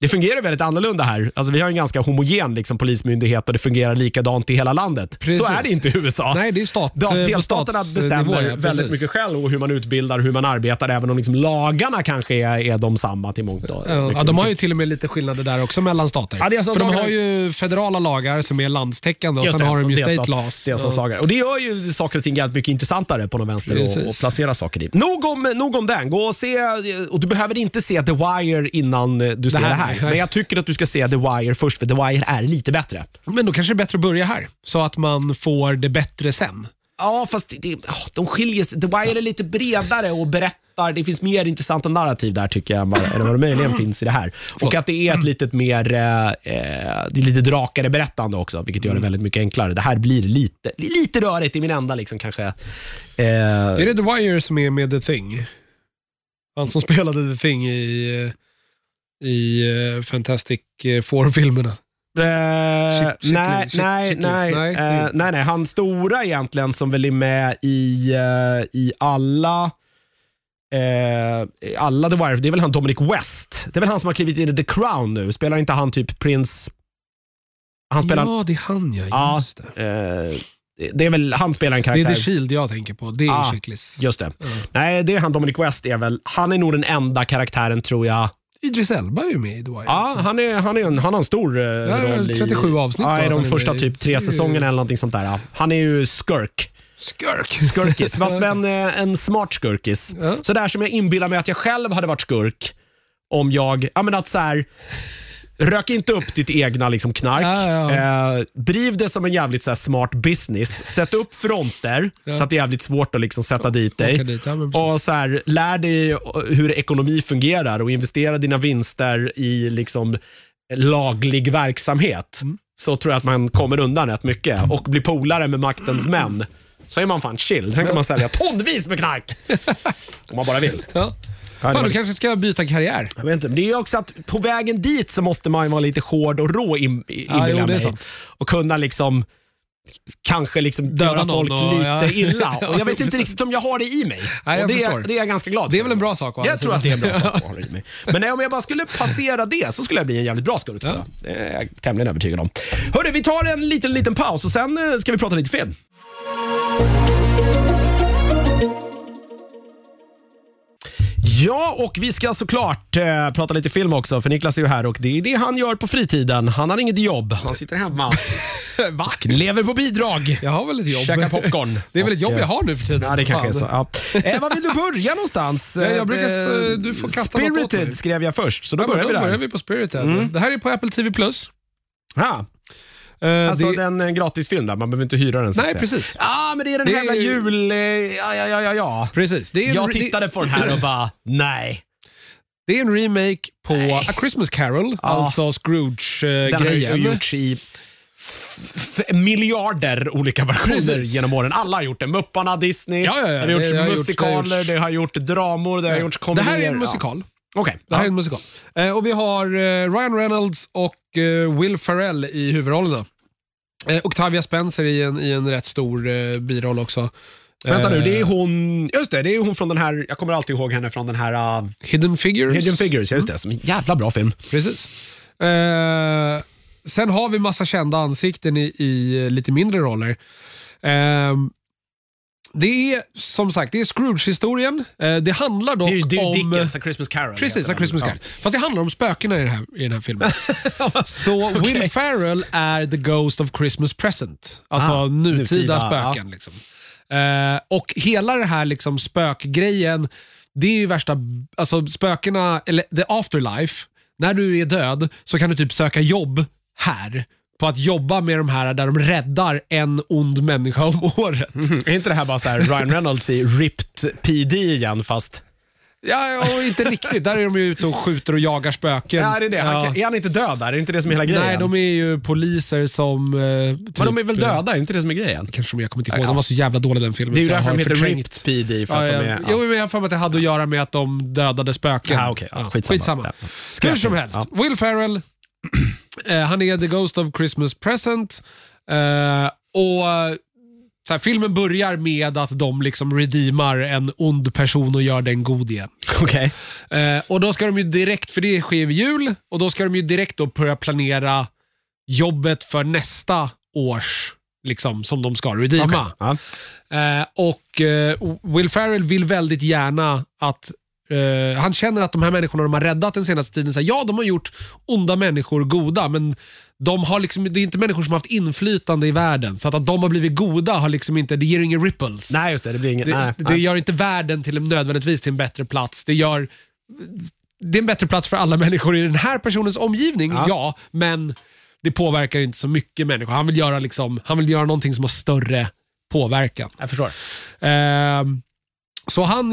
det fungerar väldigt annorlunda här. Alltså, vi har en ganska homogen liksom, polismyndighet och det fungerar likadant i hela landet. Precis. Så är det inte i USA. Nej, det är stat, eh, Delstaterna bestämmer ja, väldigt mycket själv och hur man utbildar och hur man arbetar, även om liksom lagarna kanske är, är de samma till mångt och Ja, mycket. de har ju till och med lite skillnader där också mellan stater. Ja, det För de har ju federala lagar som är landstäckande och sen det, har de ju delstats- state laws. delstatslagar. Och det gör ju saker och ting jävligt mycket intressantare på någon vänster och placera saker i. Nog om, nog om den. Gå och se, och du behöver inte se The Wire innan eh, du ser här- det här. Nej. Men jag tycker att du ska se The Wire först, för The Wire är lite bättre. Men då kanske det är bättre att börja här, så att man får det bättre sen. Ja, fast det, de skiljer sig. The Wire är lite bredare och berättar. Det finns mer intressanta narrativ där tycker jag än vad, än vad det möjligen finns i det här. Och att det är ett litet mer, eh, eh, det är lite drakare berättande också, vilket gör det väldigt mycket enklare. Det här blir lite, lite rörigt i min enda liksom kanske. Eh, Är det The Wire som är med The Thing? Han som spelade The Thing i, eh, i eh, Fantastic eh, Four-filmerna. Eh, Chick- nej, nej, nej, nej. nej, nej. Han stora egentligen som väl är med i, eh, i alla i alla The Wire, det är väl han Dominic West. Det är väl han som har klivit in i The Crown nu. Spelar inte han typ Prince... Han spelar... Ja, det är han ja. Just det. det är väl, han spelar en Det är karaktär. The Shield jag tänker på. Det är Ah. Just det. Nej, det är han Dominic West är väl. Han är nog den enda karaktären tror jag. Idris Elba är ju med i The Wire. Ja, också. han, är, han, är en, han har en stor eh, roll i... 37 avsnitt Ja, i de första med i. typ tre säsongerna eller någonting sånt där. ja. Han är ju skurk. Skurk. Skurkis, fast men eh, en smart skurkis. Ja. Så där som jag inbillar mig att jag själv hade varit skurk om jag, ja men att så här, rök inte upp ditt egna liksom knark. Ja, ja. Eh, driv det som en jävligt så här, smart business. Sätt upp fronter så att det är jävligt svårt att liksom sätta dit dig. Dit, ja, och så här, Lär dig hur ekonomi fungerar och investera dina vinster i liksom laglig verksamhet. Mm. Så tror jag att man kommer undan rätt mycket och blir polare med maktens män. Så är man fan chill. Sen kan man sälja tonvis med knark. Om man bara vill. Ja. Ja, Fan, du kanske ska byta karriär. Jag vet inte, men det är ju också att på vägen dit så måste man ju vara lite hård och rå in, Ja, inbillar är mig. Och kunna liksom kanske liksom Döda folk och- lite ja. illa. Och jag vet inte riktigt om jag har det i mig. Nej, och det, är, det är jag ganska glad Det är för. väl en bra sak, andra Jag tror att det är en bra sak att ha det i mig. Men nej, om jag bara skulle passera det så skulle jag bli en jävligt bra skurk. jag. Det är jag tämligen övertygad om. Hörru, vi tar en liten, liten paus och sen eh, ska vi prata lite film. Ja, och vi ska såklart eh, prata lite film också, för Niklas är ju här och det är det han gör på fritiden. Han har inget jobb, han sitter hemma. Va? Lever på bidrag. Jag har väl ett jobb. Käkar popcorn. Det är väl ett jobb eh, jag har nu för tiden. Ja, det kanske är så. Ja. Eh, var vill du börja någonstans? Ja, jag brukar s- Eh, du får kasta något åt mig. Spirited skrev jag först, så då Ja, börjar vi då där. börjar vi på Spirited. Mm. Det här är på Apple TV+. Plus. Eh, alltså det, den en gratisfilm där, man behöver inte hyra den. så nej, säga. precis. Ja, men det är den Det här är- jul... eh, Ja, ja, ja, ja, ja. precis. Det är Jag det- tittade på den här och bara, nej. Det är en remake på A Christmas Carol, Ja. alltså Den har Scrooge-grejen. gjorts i miljarder olika versioner Precis. genom åren. Alla har gjort det. Mupparna, Disney, Ja, ja, ja. det har gjorts Det musikaler, det har gjorts- det har gjort dramor, det har gjorts det komedier. här är en musikal. Okej. Det här är ja. en musikal. Eh, och vi har eh, Ryan Reynolds och eh, Will Ferrell i huvudrollerna. Eh, Octavia Spencer i en, i en rätt stor eh, biroll också. Vänta nu, Eh, det är hon, just det, det är hon från den här, jag kommer alltid ihåg henne från den här uh, Hidden Figures. Hidden Figures, just det, som är en jävla bra film. Precis. Eh, sen har vi massa kända ansikten i, i eh, lite mindre roller. Ehm, det är som sagt det är Scrooge-historien. Eh, det handlar dock Det är ju det är ju om... Dickens, A Christmas Carol. Precis, heter A den. Christmas. Carol. Fast det handlar om spökena i den här, i den här filmen. Så Will Ferrell är the ghost of Christmas present. Alltså Ah, nutida, nutida, spöken. Liksom. Eh, och hela det här liksom, spökgrejen, det är ju värsta, alltså spökena, eller the afterlife, när du är död så kan du typ söka jobb här. På att jobba med de här där de räddar en ond människa om året. Är inte det här bara så här Ryan Reynolds i Ripped PD igen fast... Ja, ja, inte riktigt. Där är de ju ute och skjuter och jagar spöken. Ja, det är det. Han, kan- Är han inte död där? Är det inte det som är hela grejen? Nej, de är ju poliser som... Eh, typ, Men de är väl döda? Är det inte det som är grejen? Kanske de jag kommer inte ihåg. Ja. De var så jävla dåliga den filmen. Det är ju därför de heter. Ripped PD. För Ja, att de ja. är, Jo, men jag har för mig att det hade att göra med att de dödade spöken. Ja, okej. Ja, skitsamma. skitsamma. Hur som helst. Will Ferrell, eh, han är the ghost of Christmas present. Eh, och så här, Filmen börjar med att de liksom redeemar en ond person och gör den god igen. Okej. Eh, och då ska de ju direkt, för det sker vid jul, och då ska de ju direkt då börja planera jobbet för nästa års, liksom, som de ska redeema. Okej. Ja. Eh, och eh, Will Ferrell vill väldigt gärna att eh, han känner att de här människorna de har räddat den senaste tiden, så här, ja de har gjort onda människor goda, men de har liksom, det är inte människor som har haft inflytande i världen. Så att, att de har blivit goda har liksom inte, det ger inga ripples. Nej, just det. Det blir inget... Det, nej, det nej. gör inte världen till nödvändigtvis till en bättre plats. Det gör det är en bättre plats för alla människor i den här personens omgivning, Ja. ja, men det påverkar inte så mycket människor. Han vill göra, liksom, han vill göra någonting som har större påverkan. Jag förstår. Ehm, så han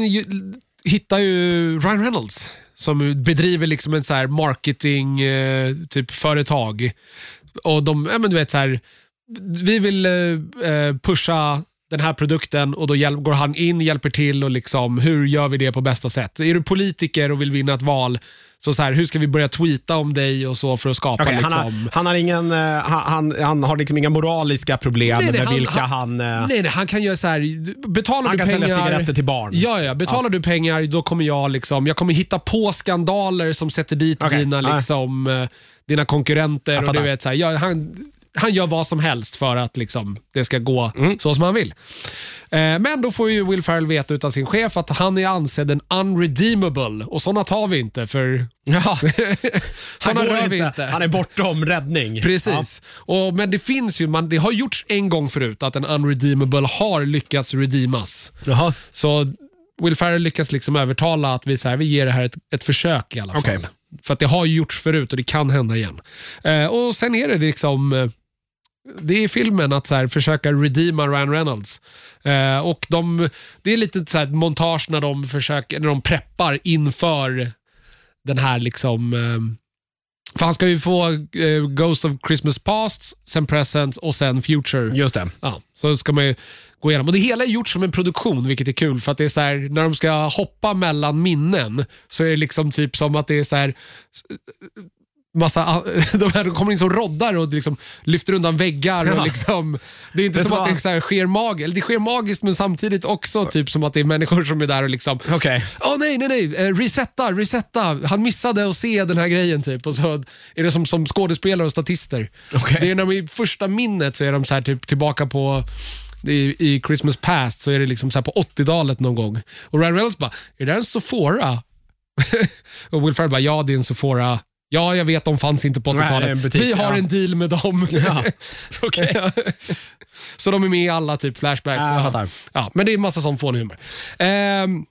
hittar ju Ryan Reynolds som bedriver liksom en så här marketing eh, typ företag. Och de, ja, men du vet så här, vi vill eh, eh pusha den här produkten och då går han in, hjälper till och liksom, hur gör vi det på bästa sätt? Är du politiker och vill vinna ett val, så, så här, hur ska vi börja tweeta om dig och så för att skapa Okej, liksom... han, har, han, har ingen, eh, han, han, har liksom inga moraliska problem Nej, nej, med han- vilka han- eh, Nej, nej, han kan göra så här. betalar han du kan pengar... sälja cigaretter till barn. Ja, ja. Betalar du pengar, då kommer jag liksom, jag kommer hitta på skandaler som sätter dit Okej, dina, ja. liksom, eh, dina konkurrenter. Och du vet, så här, ja, han, han gör vad som helst för att liksom, det ska gå Mm. så som han vill. Eh, men då får ju Will Ferrell veta utav sin chef att han är ansedd en unredeemable och sådana tar vi inte för Ja. Han, sådana rör vi inte. inte. han är bortom räddning. Precis. Och, men det finns ju, man, det har gjorts en gång förut att en unredeemable har lyckats redeemas. Ja. Jaha. Så Will Ferrell lyckas liksom övertala att vi, så här, vi ger det här ett, ett försök i alla fall. Okej. För att det har gjorts förut och det kan hända igen. Eh, och Sen är det liksom eh, det är filmen att så här, försöka redeema Ryan Reynolds. Eh, och de, Det är lite så här, montage när de, försöker, när de preppar inför den här liksom eh, för han ska ju få eh, Ghost of Christmas Past, sen Presents och sen Future. Just det. Ja, så ska man ju gå igenom. Och Det hela är gjort som en produktion, vilket är kul. För att det är så här, när de ska hoppa mellan minnen så är det liksom typ som att det är så här massa, de här de kommer in som roddar och liksom lyfter undan väggar. Och liksom, det är inte Det som att det så här sker mag, eller det sker magiskt men samtidigt också typ som att det är människor som är där och liksom. Åh nej, nej, nej, eh, resetta, resetta. Han missade att se den här grejen typ. Och så är det som, som skådespelare och statister. Okej. Det är när de i första minnet så är de så här typ tillbaka på i, i Christmas past så är det liksom så på 80-talet någon gång. Och Ryan Reynolds bara, är det en Sephora? och Will Ferrell bara, ja det är en Sephora. Ja, jag vet, de fanns inte på Nej, det är 80-talet. en butik, Vi har ja. en deal med dem. Ja. Okej. så de är med i alla typ flashbacks. Ja, jag Ja. fattar. Ja, men det är massa sån fånig humor. Ehm,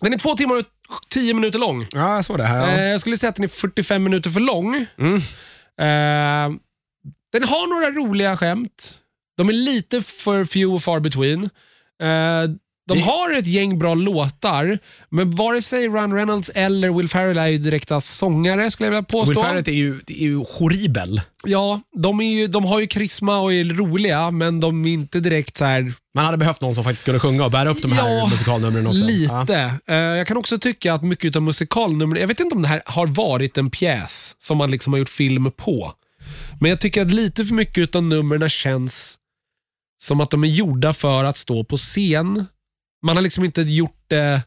den är två timmar och tio minuter lång. Ja, jag såg det här. Eh, Ja. jag skulle säga att den är 45 minuter för lång. Mm. Eh, den har några roliga skämt. De är lite för few och far between. Eh, de har ett gäng bra låtar, men vare sig Ryan Reynolds eller Will Ferrell är ju direkta sångare skulle jag vilja påstå. Will Ferrell är ju, är ju horribel. Ja, de, är ju, de har ju karisma och är roliga, men de är inte direkt så här Man hade behövt någon som faktiskt kunde sjunga och bära upp de här Ja, musikalnumren också. Ja. Lite. Eh, jag kan också tycka att mycket av musikalnumren, jag vet inte om det här har varit en pjäs som man liksom har gjort film på. Men jag tycker att lite för mycket av numren känns som att de är gjorda för att stå på scen. Man har liksom inte gjort det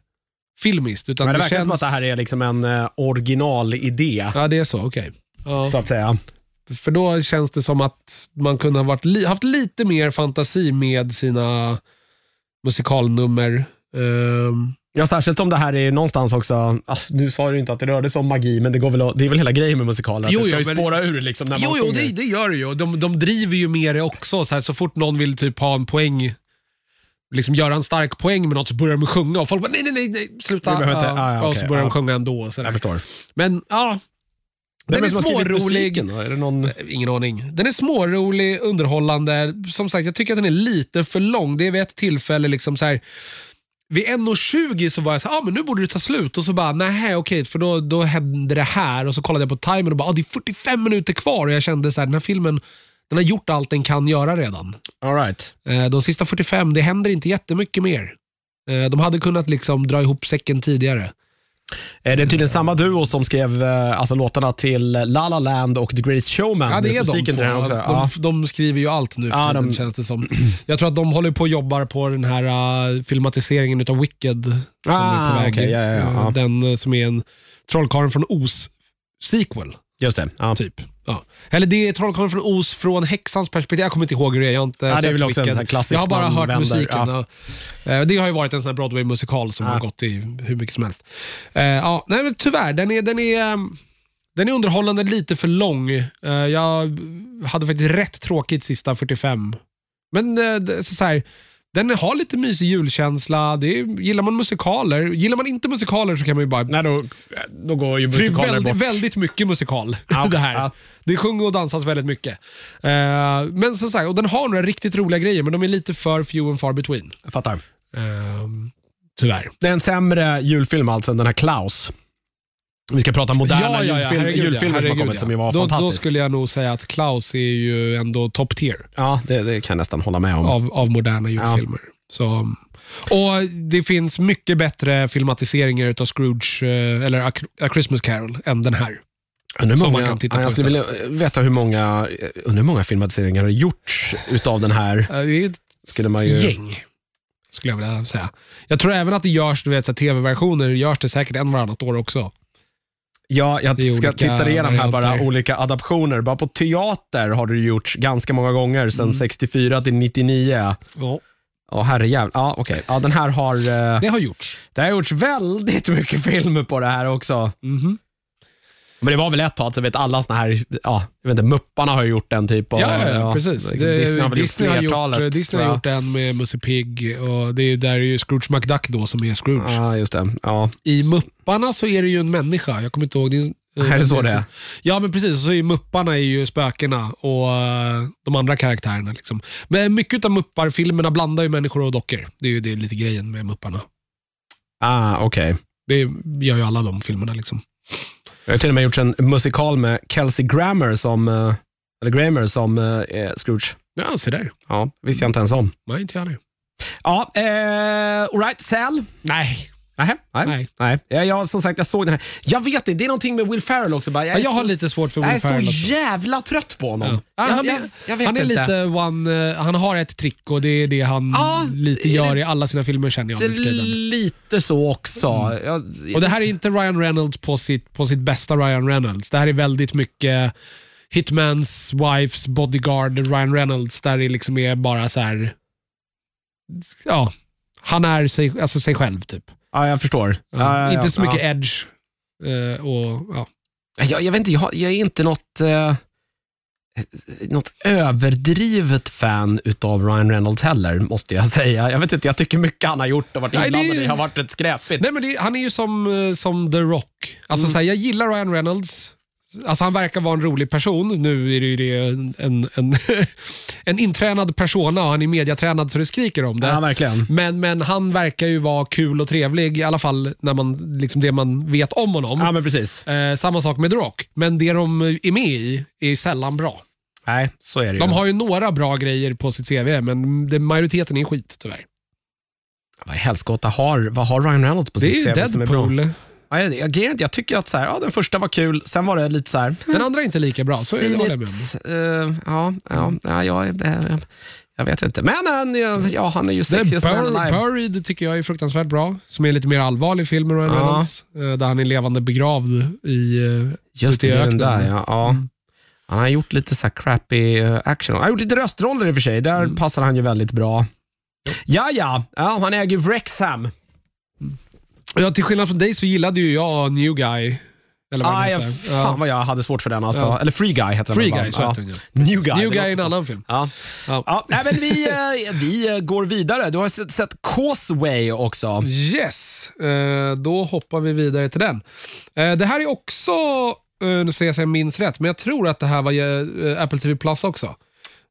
filmiskt. Utan Men det det verkar känns... som att det här är liksom en uh, originalidé, Ja, det är så. Okej. Ja. så att säga. För då känns det som att man kunde ha varit li- haft lite mer fantasi med sina musikalnummer. Ehm, Ja, särskilt om det här är någonstans också, ah, nu sa du inte att det rörde sig om magi, men det, går väl, det är väl hela grejen med musikaler, Jo, det ska jo, ju spåra ur liksom när man Jo, jo sjunger. det, det gör det ju. De, de driver ju med det också. Så, här, så fort någon vill typ ha en poäng, liksom göra en stark poäng med något så börjar de sjunga och folk bara nej, nej, nej, nej sluta. Behöver inte- ah, ja, och så börjar de ja. sjunga ändå. Och så Jag förstår. Men ja, Den är smårolig. Är det någon... Ingen aning. Den är smårolig, underhållande. Som sagt, jag tycker att den är lite för lång. Det är vid ett tillfälle liksom så här. Vid 1.20 så var jag så här, ah, men nu borde det ta slut. Och så bara, nej okej, för då, då hände det här. Och så kollade jag på timern och bara, ah, det är 45 minuter kvar. Och jag kände så här, den här filmen, den har gjort allt den kan göra redan. All right. Eh, De sista 45, det händer inte jättemycket mer. Eh, De hade kunnat liksom dra ihop säcken tidigare. Är det tydligen samma duo som skrev eh, alltså, låtarna till La La Land och The Greatest Showman? Ja, det är de två. också. De, Ja. de skriver ju allt nu för Ja, de- känns det som. Jag tror att de håller på och jobbar på den här uh, filmatiseringen utav Wicked. Som Ah, är på väg. okej, ja, ja, Eh. Den eh, som är en Trollkarlen från Oz-sequel. Just det. Typ. Ja. Eller det är Trollkarlen från Oz från häxans perspektiv. Jag kommer inte ihåg hur det är. Jag har inte Ja, det är väl också en sån klassisk Jag har bara hört vänder, musiken. ja. Ja. Eh, Det har ju varit en sån Broadway-musikal som har gått i hur mycket som helst. Eh, ja, nej, men tyvärr, den är, den är um, den är underhållande, lite för lång. Eh, Jag hade faktiskt rätt tråkigt sista 45. Men så så här, den har lite mysig julkänsla. Det är, gillar man musikaler, gillar man inte musikaler så kan man ju bara... Nej, då, då går ju För det är musikaler väldigt, bort. väldigt mycket musikal Ja, det här. ja. Det sjunger och dansas väldigt mycket. Eh, men som sagt, och den har några riktigt roliga grejer, men de är lite för few and far between. Jag fattar. Eh, tyvärr. Det är en sämre julfilm alltså än den här Klaus. Vi ska prata moderna julfilm, herregud, julfilmer som har kommit som ju var då, fantastiska. Då skulle jag nog säga att Klaus är ju ändå top tier Ja, det, det kan jag nästan hålla med om. av, av moderna julfilmer. Så, och Det finns mycket bättre filmatiseringar utav Scrooge, eh, eller A, A Christmas Carol, än den här. Undrar som många, man kan titta ja, på jag skulle vilja veta hur många, undrar hur många filmatiseringar har gjorts utav den här. Eh, Det är ett Skulle man ju... gäng, skulle jag vilja säga. Jag tror även att det görs, du vet, tv-versioner görs det säkert en varannat år också. Ja, jag ska olika titta igenom här bara olika adaptioner. Bara på teater har det gjorts ganska många gånger, sedan Mm. 64 till 99. Ja, Ja, herrejävlar. Ja, okej. Ja, den här har... eh, det har gjorts. Det har gjorts väldigt mycket filmer på det här också. Mhm. Men det var väl ett tag, så jag vet alla såna här, ja, jag vet inte, Mupparna har ju gjort en typ. Och, Ja, ja, ja, precis. liksom, Det, Disney har väl Disney har gjort gjort, flertalet. Disney har gjort en med Musse Pigg och det är, där är ju Scrooge McDuck då som är Scrooge. Ja, just det. Ja. I Mupparna så är det ju en människa. Jag kommer inte ihåg. Det är, det så det är? Ja, men precis. Och så är Mupparna är ju spökena och eh, de andra karaktärerna. Liksom. Men mycket av Muppar-filmerna blandar ju människor och dockor. Det är ju det är lite grejen med Mupparna. Ah, okej. Det gör ju alla de filmerna. Liksom. Det har till och med gjorts en musikal med Kelsey Grammer som, eh, eller Grammer som eh, Scrooge. Ja, se där. Ja, visste jag inte ens om. Nej, inte jag det. Ja, eh, alright, Sal. Nej. Nähä, nej. Nej. nej. Jag, som sagt, jag såg den här. Jag vet inte, det är någonting med Will Ferrell också. Bara, jag, Jag, jag har så, lite svårt för jag är Will så Ferrell. också. jävla trött på honom. Ja. Jag, han är, jag, han är lite one, eh, han har ett trick och det är det han Ja, lite gör det- i alla sina filmer känner jag. Lite så också. Mm. Och det här är inte Ryan Reynolds på sitt, på sitt bästa Ryan Reynolds. Det här är väldigt mycket Hitmans Wives Bodyguard Ryan Reynolds där det liksom är bara så här. Ja, han är sig, alltså sig själv typ. Ja, jag förstår. Ja, Ja, ja, inte så mycket ja. edge. eh, och, ja. Jag, jag vet inte, jag, har- jag är inte något, eh, något överdrivet fan utav Ryan Reynolds heller, måste jag säga. Jag vet inte, jag tycker mycket han har gjort och varit Nej, det- inblandad i har varit rätt skräpigt. Nej, men det, han är ju som, eh, som The Rock. Alltså, Mm. så här, jag gillar Ryan Reynolds. Alltså, han verkar vara en rolig person. Nu är det ju det en, en, en, en intränad persona och han är mediatränad så det skriker om det. Ja, verkligen. Men, men han verkar ju vara kul och trevlig, i alla fall när man, liksom det man vet om honom. Ja, men precis. Eh, samma sak med The Rock. Men det de är med i är sällan bra. Nej, så är det ju. De har ju några bra grejer på sitt CV, men det, majoriteten är skit tyvärr. Vad i helskotta har, vad har Ryan Reynolds på Det är sitt CV som är bra? Deadpool. Ja, jag, jag, jag, jag tycker att så här, ja, den första var kul, sen var det lite så här... Den andra är inte lika bra, så är det med eh, ja, ja, ja, jag, jag, jag vet inte. Men han, ja, han är ju sexiest man Bur-. Buried tycker jag är fruktansvärt bra. Som är lite mer allvarlig film Ryan Ja. Reynolds. eh, Där han är levande begravd i... eh, Just det, den där ja. ja. Mm. Han har gjort lite så här crappy eh, action. Han har gjort lite röstroller i och för sig. Där Mm. passar han ju väldigt bra. Ja, ja. ja han äger Wrexham. Ja, till skillnad från dig så gillade ju jag New Guy. Eller vad Ah, den ja, heter. fan vad jag hade svårt för den alltså. Ja. Eller Free Guy heter Free den väl, Guy, så heter den ja. New Guy. New Guy är en annan film. Ja. Ja. Ja, nej, men vi, eh, vi eh, går vidare. Du har sett, sett Causeway också. Yes, eh, då hoppar vi vidare till den. Eh, det här är också nu ser jag så jag minns rätt, men jag tror att det här var Apple TV Plus också.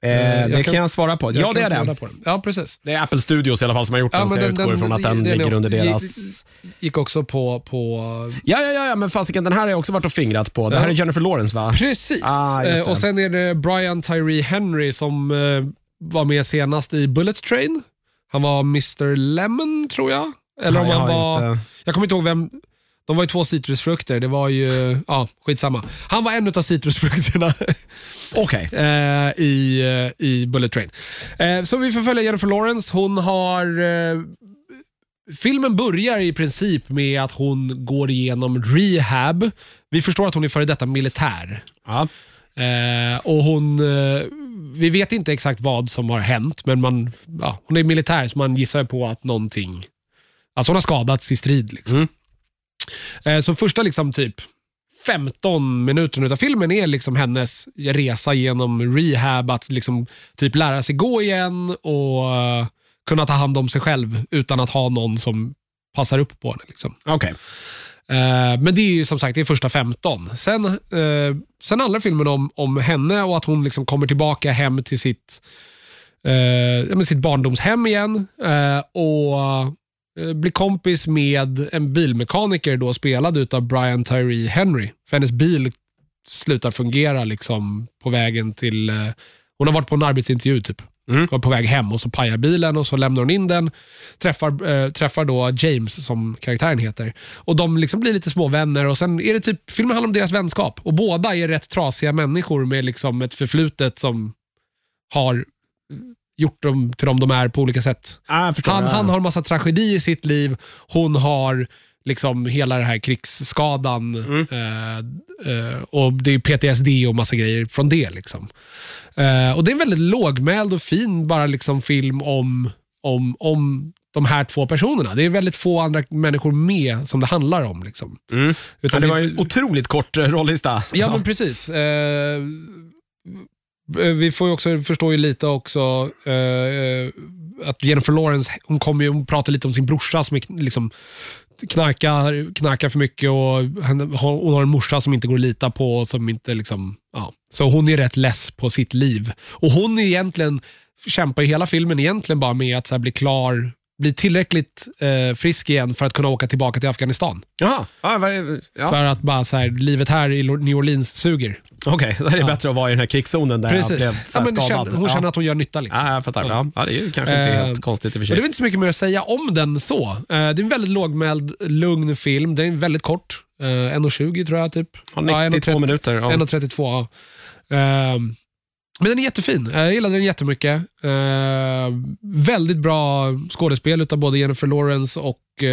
Eh, jag det kan- jag svara på. Jag Ja, det är den. Ja, precis. Det är Apple Studios i alla fall som har gjort Ja, den, så jag den- utgår ifrån att den den ligger under deras... Gick också på... på Ja, ja, ja, men fasiken, den här har jag också varit och fingrat på. Det här är Jennifer Lawrence va? precis. Ah, Eh, och sen är det Brian Tyree Henry som eh, var med senast i Bullet Train. Han var Mr Lemon, tror jag. Eller om han var... inte- Jag kommer inte ihåg vem... De var ju två citrusfrukter. Det var ju... Ja, skitsamma. Han var en av citrusfrukterna Okej. eh, i, eh, i Bullet Train. Eh, så vi får följa Jennifer Lawrence. Hon har... Eh, filmen börjar i princip med att hon går igenom rehab. Vi förstår att hon är före detta militär. Ja. Eh, och hon, eh, vi vet inte exakt vad som har hänt, men man, ja, hon är militär så man gissar på att någonting... Alltså hon har skadats i strid. Liksom. Eh, så första liksom typ 15 minuter av filmen är liksom hennes resa genom rehab, att liksom typ lära sig gå igen och eh, kunna ta hand om sig själv utan att ha någon som passar upp på henne. Liksom. Okej. Eh, men det är ju som sagt det är första 15. Sen, sen handlar filmen om, om henne och att hon liksom kommer tillbaka hem till sitt, eh, sitt barndomshem igen och blir kompis med en bilmekaniker då spelad av Brian Tyree Henry. För hennes bil slutar fungera liksom på vägen till... Eh, hon har varit på en arbetsintervju typ. Mm. Var på väg hem och så pajar bilen och så lämnar hon in den. Träffar, eh, träffar då James som karaktären heter. Och De liksom blir lite små vänner och sen är det typ, filmen handlar om deras vänskap. Och båda är rätt trasiga människor med liksom ett förflutet som har gjort dem till de de är på olika sätt. Ah, förstår. Han, Ja. han har en massa tragedi i sitt liv. Hon har liksom hela den här krigsskadan. Mm. Eh, eh, och Det är PTSD och massa grejer från det. Liksom. Eh, och Det är en väldigt lågmäld och fin bara liksom film om, om, om de här två personerna. Det är väldigt få andra människor med som det handlar om. Liksom. Mm. Ja, Utan det var en otroligt kort eh, rollista. Ja, men precis. Eh, vi får ju också förstår ju lite också eh, eh, att Jennifer Lawrence, hon kommer ju hon pratar lite om sin brorsa som är, liksom, knarkar, knarkar för mycket och hon har, hon har en morsa som inte går att lita på. Och som inte liksom, ja. Så hon är rätt less på sitt liv. Och hon är egentligen, kämpar ju hela filmen egentligen bara med att så här, bli klar, bli tillräckligt eh, frisk igen för att kunna åka tillbaka till Afghanistan. Jaha. Ja, ja. För att bara så här, livet här i New Orleans suger. Okej, då är det bättre att vara i den här krigszonen där Precis. jag blev så Ja, här men det skadad. känner, hon ja. känner att hon gör nytta. Liksom. Ja, jag fattar. Ja. Ja, det är ju kanske inte Eh, helt konstigt i och för Och sig. det är inte så mycket mer att säga om den så. Eh, det är en väldigt lågmäld, lugn film. Den är väldigt kort. Uh, 1.20 tror jag. typ. Ja, 92 minuter. Ja. 1.32. Ja. Ehm, men den är jättefin. Eh, Jag gillade den jättemycket. Uh, väldigt bra skådespel av både Jennifer Lawrence och uh,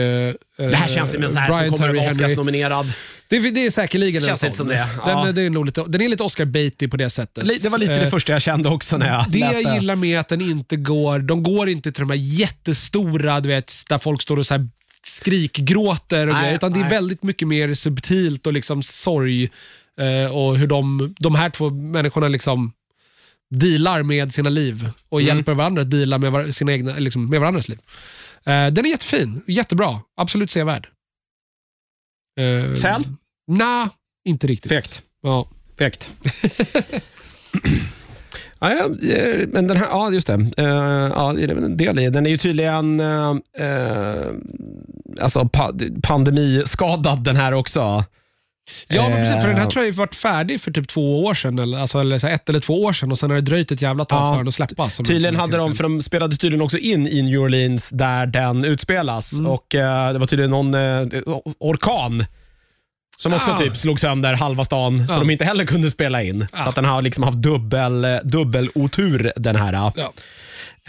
Det här känns som en sån här som kommer att vara Oscarsnominerad. Det, är- det är säkerligen Känns en lite sån. som det, Den, ja. det är nog lite, den är lite Oscar Beatty på det sättet. Li- Det var lite Eh, det första jag kände också när jag det läste. jag gillar med att den inte går, de går inte till de här jättestora, du vet, där folk står och så här skrikgråter och Nej, grejer, utan det är nej. väldigt mycket mer subtilt och liksom sorg eh, och hur de, de här två människorna liksom dealar med sina liv och Mm. hjälper varandra att deala med, var, sina egna, liksom, med varandras liv. Eh, den är jättefin, jättebra, absolut sevärd. Uh, Säl? Nej, inte riktigt. Fegt. Ja. Fegt. ja, ja, eh, men den här, ja just det. Ja, det är väl en del i. Den är ju tydligen eh, alltså pa pandemiskadad den här också. Ja, men precis. För den här Eh. tror jag har varit färdig för typ två år sedan. Eller, alltså, eller så ett eller två år sedan och sen har det dröjt ett jävla tag Ja. för den att släppas. Tydligen en hade de, för de spelade tydligen också in i New Orleans där den utspelas. Mm. Och eh, Det var tydligen någon eh, orkan som också Ah. typ slog sönder halva stan, så Ja. de inte heller kunde spela in. Ah. Så att den har liksom haft dubbel, dubbel otur den här. Ja.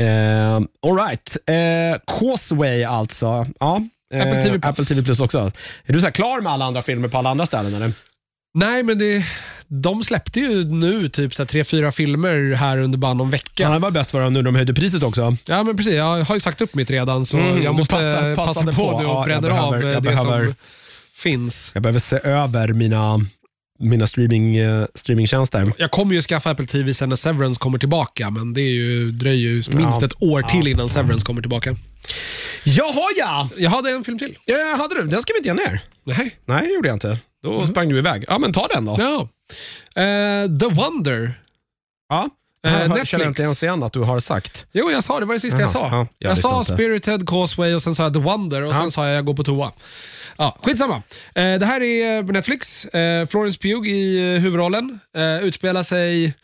Eh, all right. Eh, Causeway alltså. Ja. Eh, Apple TV Plus. Apple TV Plus också. Är du så här klar med alla andra filmer på alla andra ställen? Eller? Nej, men det, de släppte ju nu typ så här, tre, fyra filmer här under bara någon vecka. Ja, Ja. det var bäst för dem nu de höjde priset också. men precis. Jag har ju sagt upp mitt redan, så Mm, jag måste passa på, på. nu och Ja, bränner av det behöver- som finns. Jag behöver se över mina, mina streaming, eh, streamingtjänster. Jag kommer ju skaffa Apple TV sen när Severance kommer tillbaka, men det är ju, dröjer ju minst Ja. ett år till Ja. innan Severance kommer tillbaka. Jaha ja! Jag hade en film till. ja! Hade du? Den ska vi inte ge ner. Nej. Nej, det gjorde jag inte. Då sprang du iväg. Ja, men ta den då. Ja. Eh, The Wonder. Ja. Eh, Jag Netflix. känner inte ens igen att du har sagt. Jo, jag sa det. var det sista jag sa. ja, jag jag sa inte. Spirited, Causeway och sen sa jag The Wonder och Ja. sen sa jag jag går på toa. Ja, skitsamma. Eh, det här är på Netflix. Eh, Florence Pugh i eh, huvudrollen. Eh, utspelar sig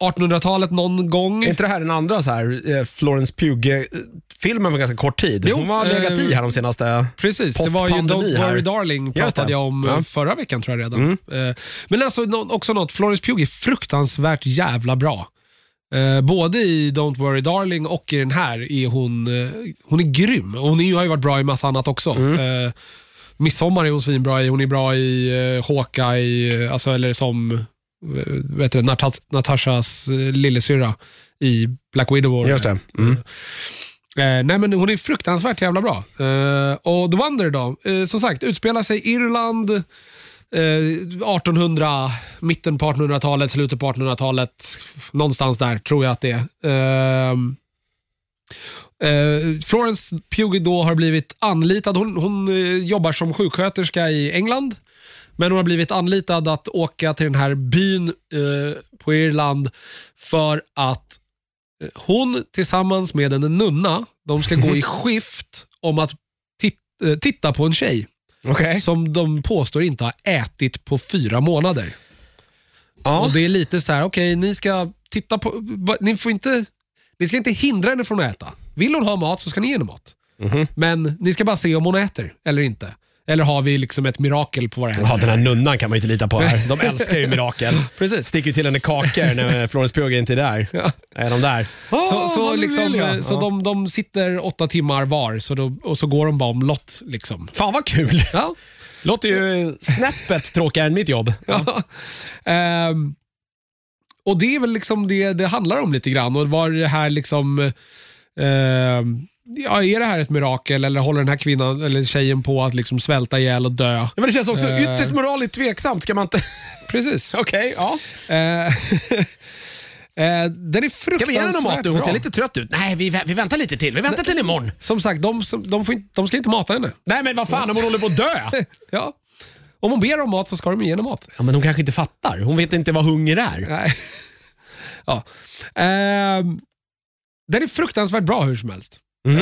1800-talet någon gång. Är inte det här den andra så här, eh, Florence Pugh-filmen med ganska kort tid? Jo, Hon har legat eh, i här de senaste... Precis, det var ju Don't här. Worry Darling Just pratade jag om Ja. Mm. eh, förra veckan tror jag redan. Eh, Men alltså också något, Florence Pugh är fruktansvärt jävla bra. Eh, både i Don't Worry Darling och i den här är hon, eh, hon är grym. Hon har ju varit bra i massa annat också. Mm. Eh, Midsommar är hon svinbra i, hon är bra i Hawkeye, eh, alltså, eller som vet du, Natas- Natashas uh, lillasyrra i Black Widow. Just det. Mm. Eh, nej men hon är fruktansvärt jävla bra. Eh, och The Wonder då, eh, som sagt, utspelar sig Irland, eh, 1800, mitten på 1800-talet, slutet på 1800-talet. Någonstans där tror jag att det är. Ehm, eh, Florence Pugh då har blivit anlitad, hon, hon eh, jobbar som sjuksköterska i England. Men hon har blivit anlitad att åka till den här byn eh, på Irland för att eh, hon tillsammans med en nunna, de ska gå i skift om att tit- eh, titta på en tjej Okej. som de påstår inte har ätit på fyra månader. Ja. Och Det är lite så här, okej, ni ska titta på, ni får inte, ni ska inte hindra henne från att äta. Vill hon ha mat så ska ni ge henne mat. Mhm. Men ni ska bara se om hon äter eller inte. Eller har vi liksom ett mirakel på våra händer? Ja, den här nunnan kan man ju inte lita på här. De älskar ju mirakel. Precis. Sticker ju till henne kakor när Florence Pugh inte är där. Ja. Är de där? Så, så, liksom, eh, så ja. de, de sitter åtta timmar var så då, och så går de bara om lott. Liksom. Fan vad kul. Ja. Låter ju snäppet tråkigare än mitt jobb. Ja. Ehm, och det är väl liksom det det handlar om lite grann. Och var det här liksom... ehm, ja, är det här ett mirakel eller håller den här kvinnan eller tjejen på att liksom svälta ihjäl och dö? Ja, men det känns också Eh. ytterst moraliskt tveksamt. Ska man inte... Precis. Okej, ja. Eh, eh, den är fruktansvärt Ska vi ge henne mat nu? Hon ser lite trött ut. Nej, vi, vi väntar lite till. Vi väntar till imorgon. Som sagt, de, de, får inte, de ska inte mata henne. Nej, men vad fan om hon håller på att dö? Ja. Om hon ber om mat så ska de ge henne mat. Ja, men hon kanske inte fattar. Hon vet inte vad hunger är. Nej. ja. Ehm, den är fruktansvärt bra hur som helst. Mm.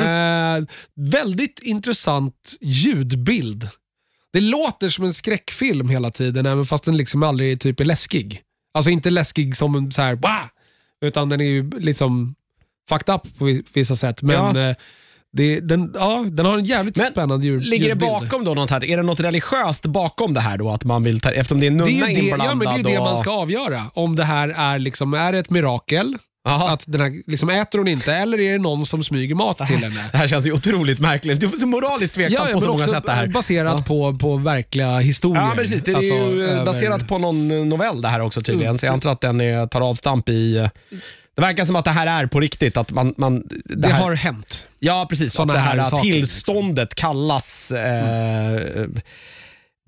Eh, väldigt intressant ljudbild. Det låter som en skräckfilm hela tiden, även fast den liksom aldrig typ är läskig. Alltså inte läskig som en så här, Wah! utan den är ju liksom fucked up på vi- vissa sätt. Men Ja. eh, det, den, ja, den har en jävligt Men spännande ljud, Ligger det bakom då något här? Är det något religiöst bakom det här då? Att man vill ta, eftersom det är en Det nunna är ju det, inblandad? ja, men det, är det och... man ska avgöra. Om det här är, liksom, är det ett mirakel, Aha. att den här, liksom, äter hon inte, eller är det någon som smyger mat till henne? Det här känns ju otroligt märkligt. Du är så moraliskt tveksam på men så många sätt det här. baserat Ja. på, på verkliga historier. Ja, men precis. Det är Alltså, ju eh, över- baserat på någon novell det här också tydligen. Mm. Så jag antar att den är, tar avstamp i... eh, Det verkar som att det här är på riktigt. Att man, man, det Det här, har hänt. Ja, precis. att det här, här saker, liksom. tillståndet kallas eh,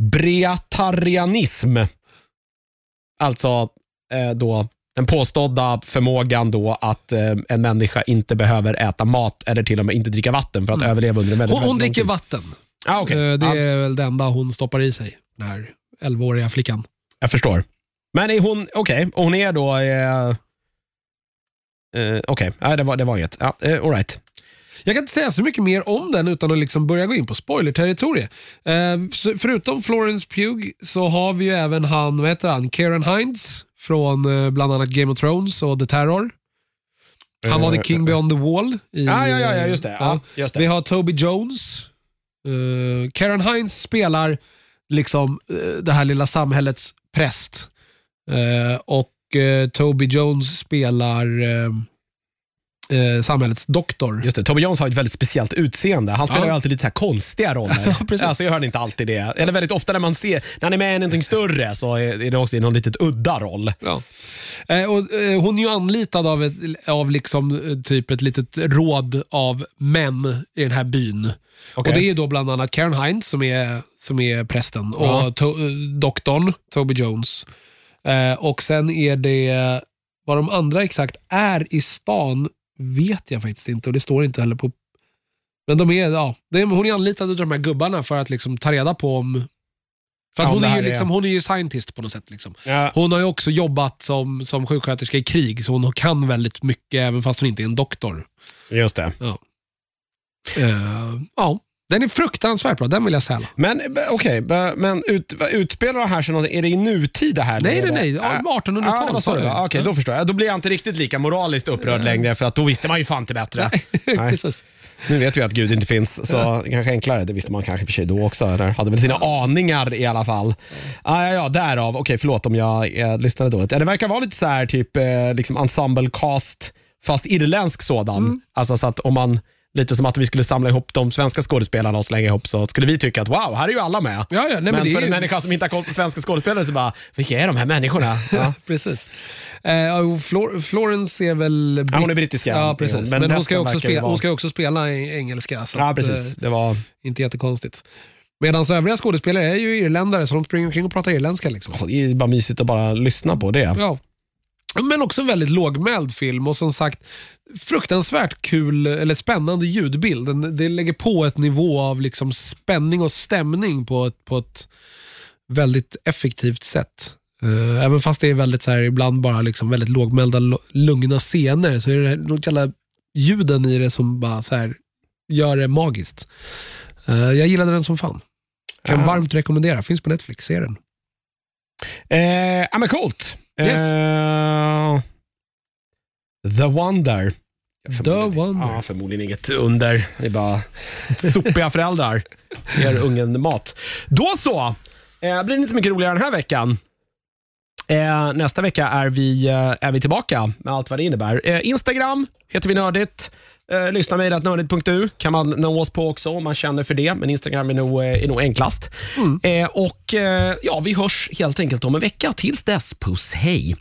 breatarianism. Alltså eh, då den påstådda förmågan då att eh, en människa inte behöver äta mat eller till och med inte dricka vatten för att överleva under en väldigt, Mm. Hon, hon väldigt dricker tid. vatten. Ah, okay. Eh, Det ja, är väl det enda hon stoppar i sig, den här 11-åriga flickan. jag förstår. Men är hon, okej, och hon är då... Eh, eh, okej, Nej, det, var, det var inget. Ja, eh, all right. Jag kan inte säga så mycket mer om den utan att liksom börja gå in på spoiler-territoriet. Eh, förutom Florence Pugh så har vi ju även han, vad heter han, Karen Hines från eh, bland annat Game of Thrones och The Terror. Han var Eh, The King Beyond the Wall. I, Ja, ja, ja, just det. Ja, just det. Vi har Toby Jones. Eh, Karen Hines spelar liksom eh, det här lilla samhällets präst. Eh, och eh, Toby Jones spelar eh, samhällets doktor. Just det, Toby Jones har ett väldigt speciellt utseende. Han spelar ju alltid lite så här konstiga roller. Precis. alltså, jag hör inte alltid det. Eller väldigt ofta när man ser, när han är med i någonting större så är är det också i någon litet udda roll. Ja. Eh, och, eh, hon är ju anlitad av, ett, av liksom, eh, typ ett litet råd av män i den här byn. Okej. Och Det är då bland annat Karen Hines som är, som är prästen Ja. och to, eh, doktorn Toby Jones. Eh, och sen är det, vad de andra exakt är i stan vet jag faktiskt inte och det står inte heller på Men de är, ja, hon är anlitad av de här gubbarna för att liksom ta reda på om... För att Ja, hon, är ju är- liksom, hon är ju scientist på något sätt. Liksom. Ja. Hon har ju också jobbat som, som sjuksköterska i krig, så hon kan väldigt mycket även fast hon inte är en doktor. Just det. Eh, ja, den är fruktansvärt bra, den vill jag säla. Men eh, okej, b- men ut, utspelar det här sig något, är det i nutid det här? Nej, nej, nej. Ja, 1800-tal, Ja, det var så sa jag. Okej, Ja. då förstår jag. Då blir jag inte riktigt lika moraliskt upprörd längre, för att då visste man ju fan inte bättre. Nej. Precis. Nu vet vi att Gud inte finns, så det kanske enklare. Det visste man kanske för sig då också. Eller hade väl sina aningar i alla fall. Ah, ja, ja, därav. Okej, förlåt om jag eh, lyssnade dåligt. Ja, det verkar vara lite så här, typ eh, liksom ensemble cast, fast irländsk sådan. Mm. Alltså så att om man, lite som att vi skulle samla ihop de svenska skådespelarna och slänga ihop, så skulle vi tycka att wow, här är ju alla med. Ja, ja, nej, men men för en ju- människa som inte har koll på svenska skådespelare så bara, vilka är de här människorna? Ja. Precis. Och Flor- Florence är väl... Ja, hon är brittiska. Ja, precis. Men Men, hon, ska också spela, vara- hon ska också spela i engelska. Så ja, precis. eh, Det var... inte jättekonstigt. Medan övriga skådespelare är ju irländare, så de springer omkring och pratar irländska. Liksom. Det är bara mysigt att bara lyssna på det. Ja. Men också en väldigt lågmäld film och som sagt fruktansvärt kul, eller spännande ljudbild. Den, det lägger på ett nivå av liksom spänning och stämning på ett, på ett väldigt effektivt sätt. Eh, även fast det är väldigt så här, ibland bara liksom väldigt lågmälda, lugna scener så är det något jävla ljuden i det som bara så här, gör det magiskt. Eh, jag gillade den som fan. Kan Ja. varmt rekommendera. Finns på Netflix. Se den. Eh, men coolt. Yes. Eh, The Wonder. The Wonder. Ja, förmodligen inget under. Det är bara sopiga föräldrar. Ger ungen mat. Då så. Eh, blir det inte så mycket roligare den här veckan. Eh, nästa vecka är vi, eh, är vi tillbaka med allt vad det innebär. Eh, Instagram heter vi Nördigt. Eh, lyssna med nördigt.nu kan man nå oss på också om man känner för det, men Instagram är nog, eh, är nog enklast. Mm. Eh, och eh, ja, Vi hörs helt enkelt om en vecka. Tills dess, puss hej!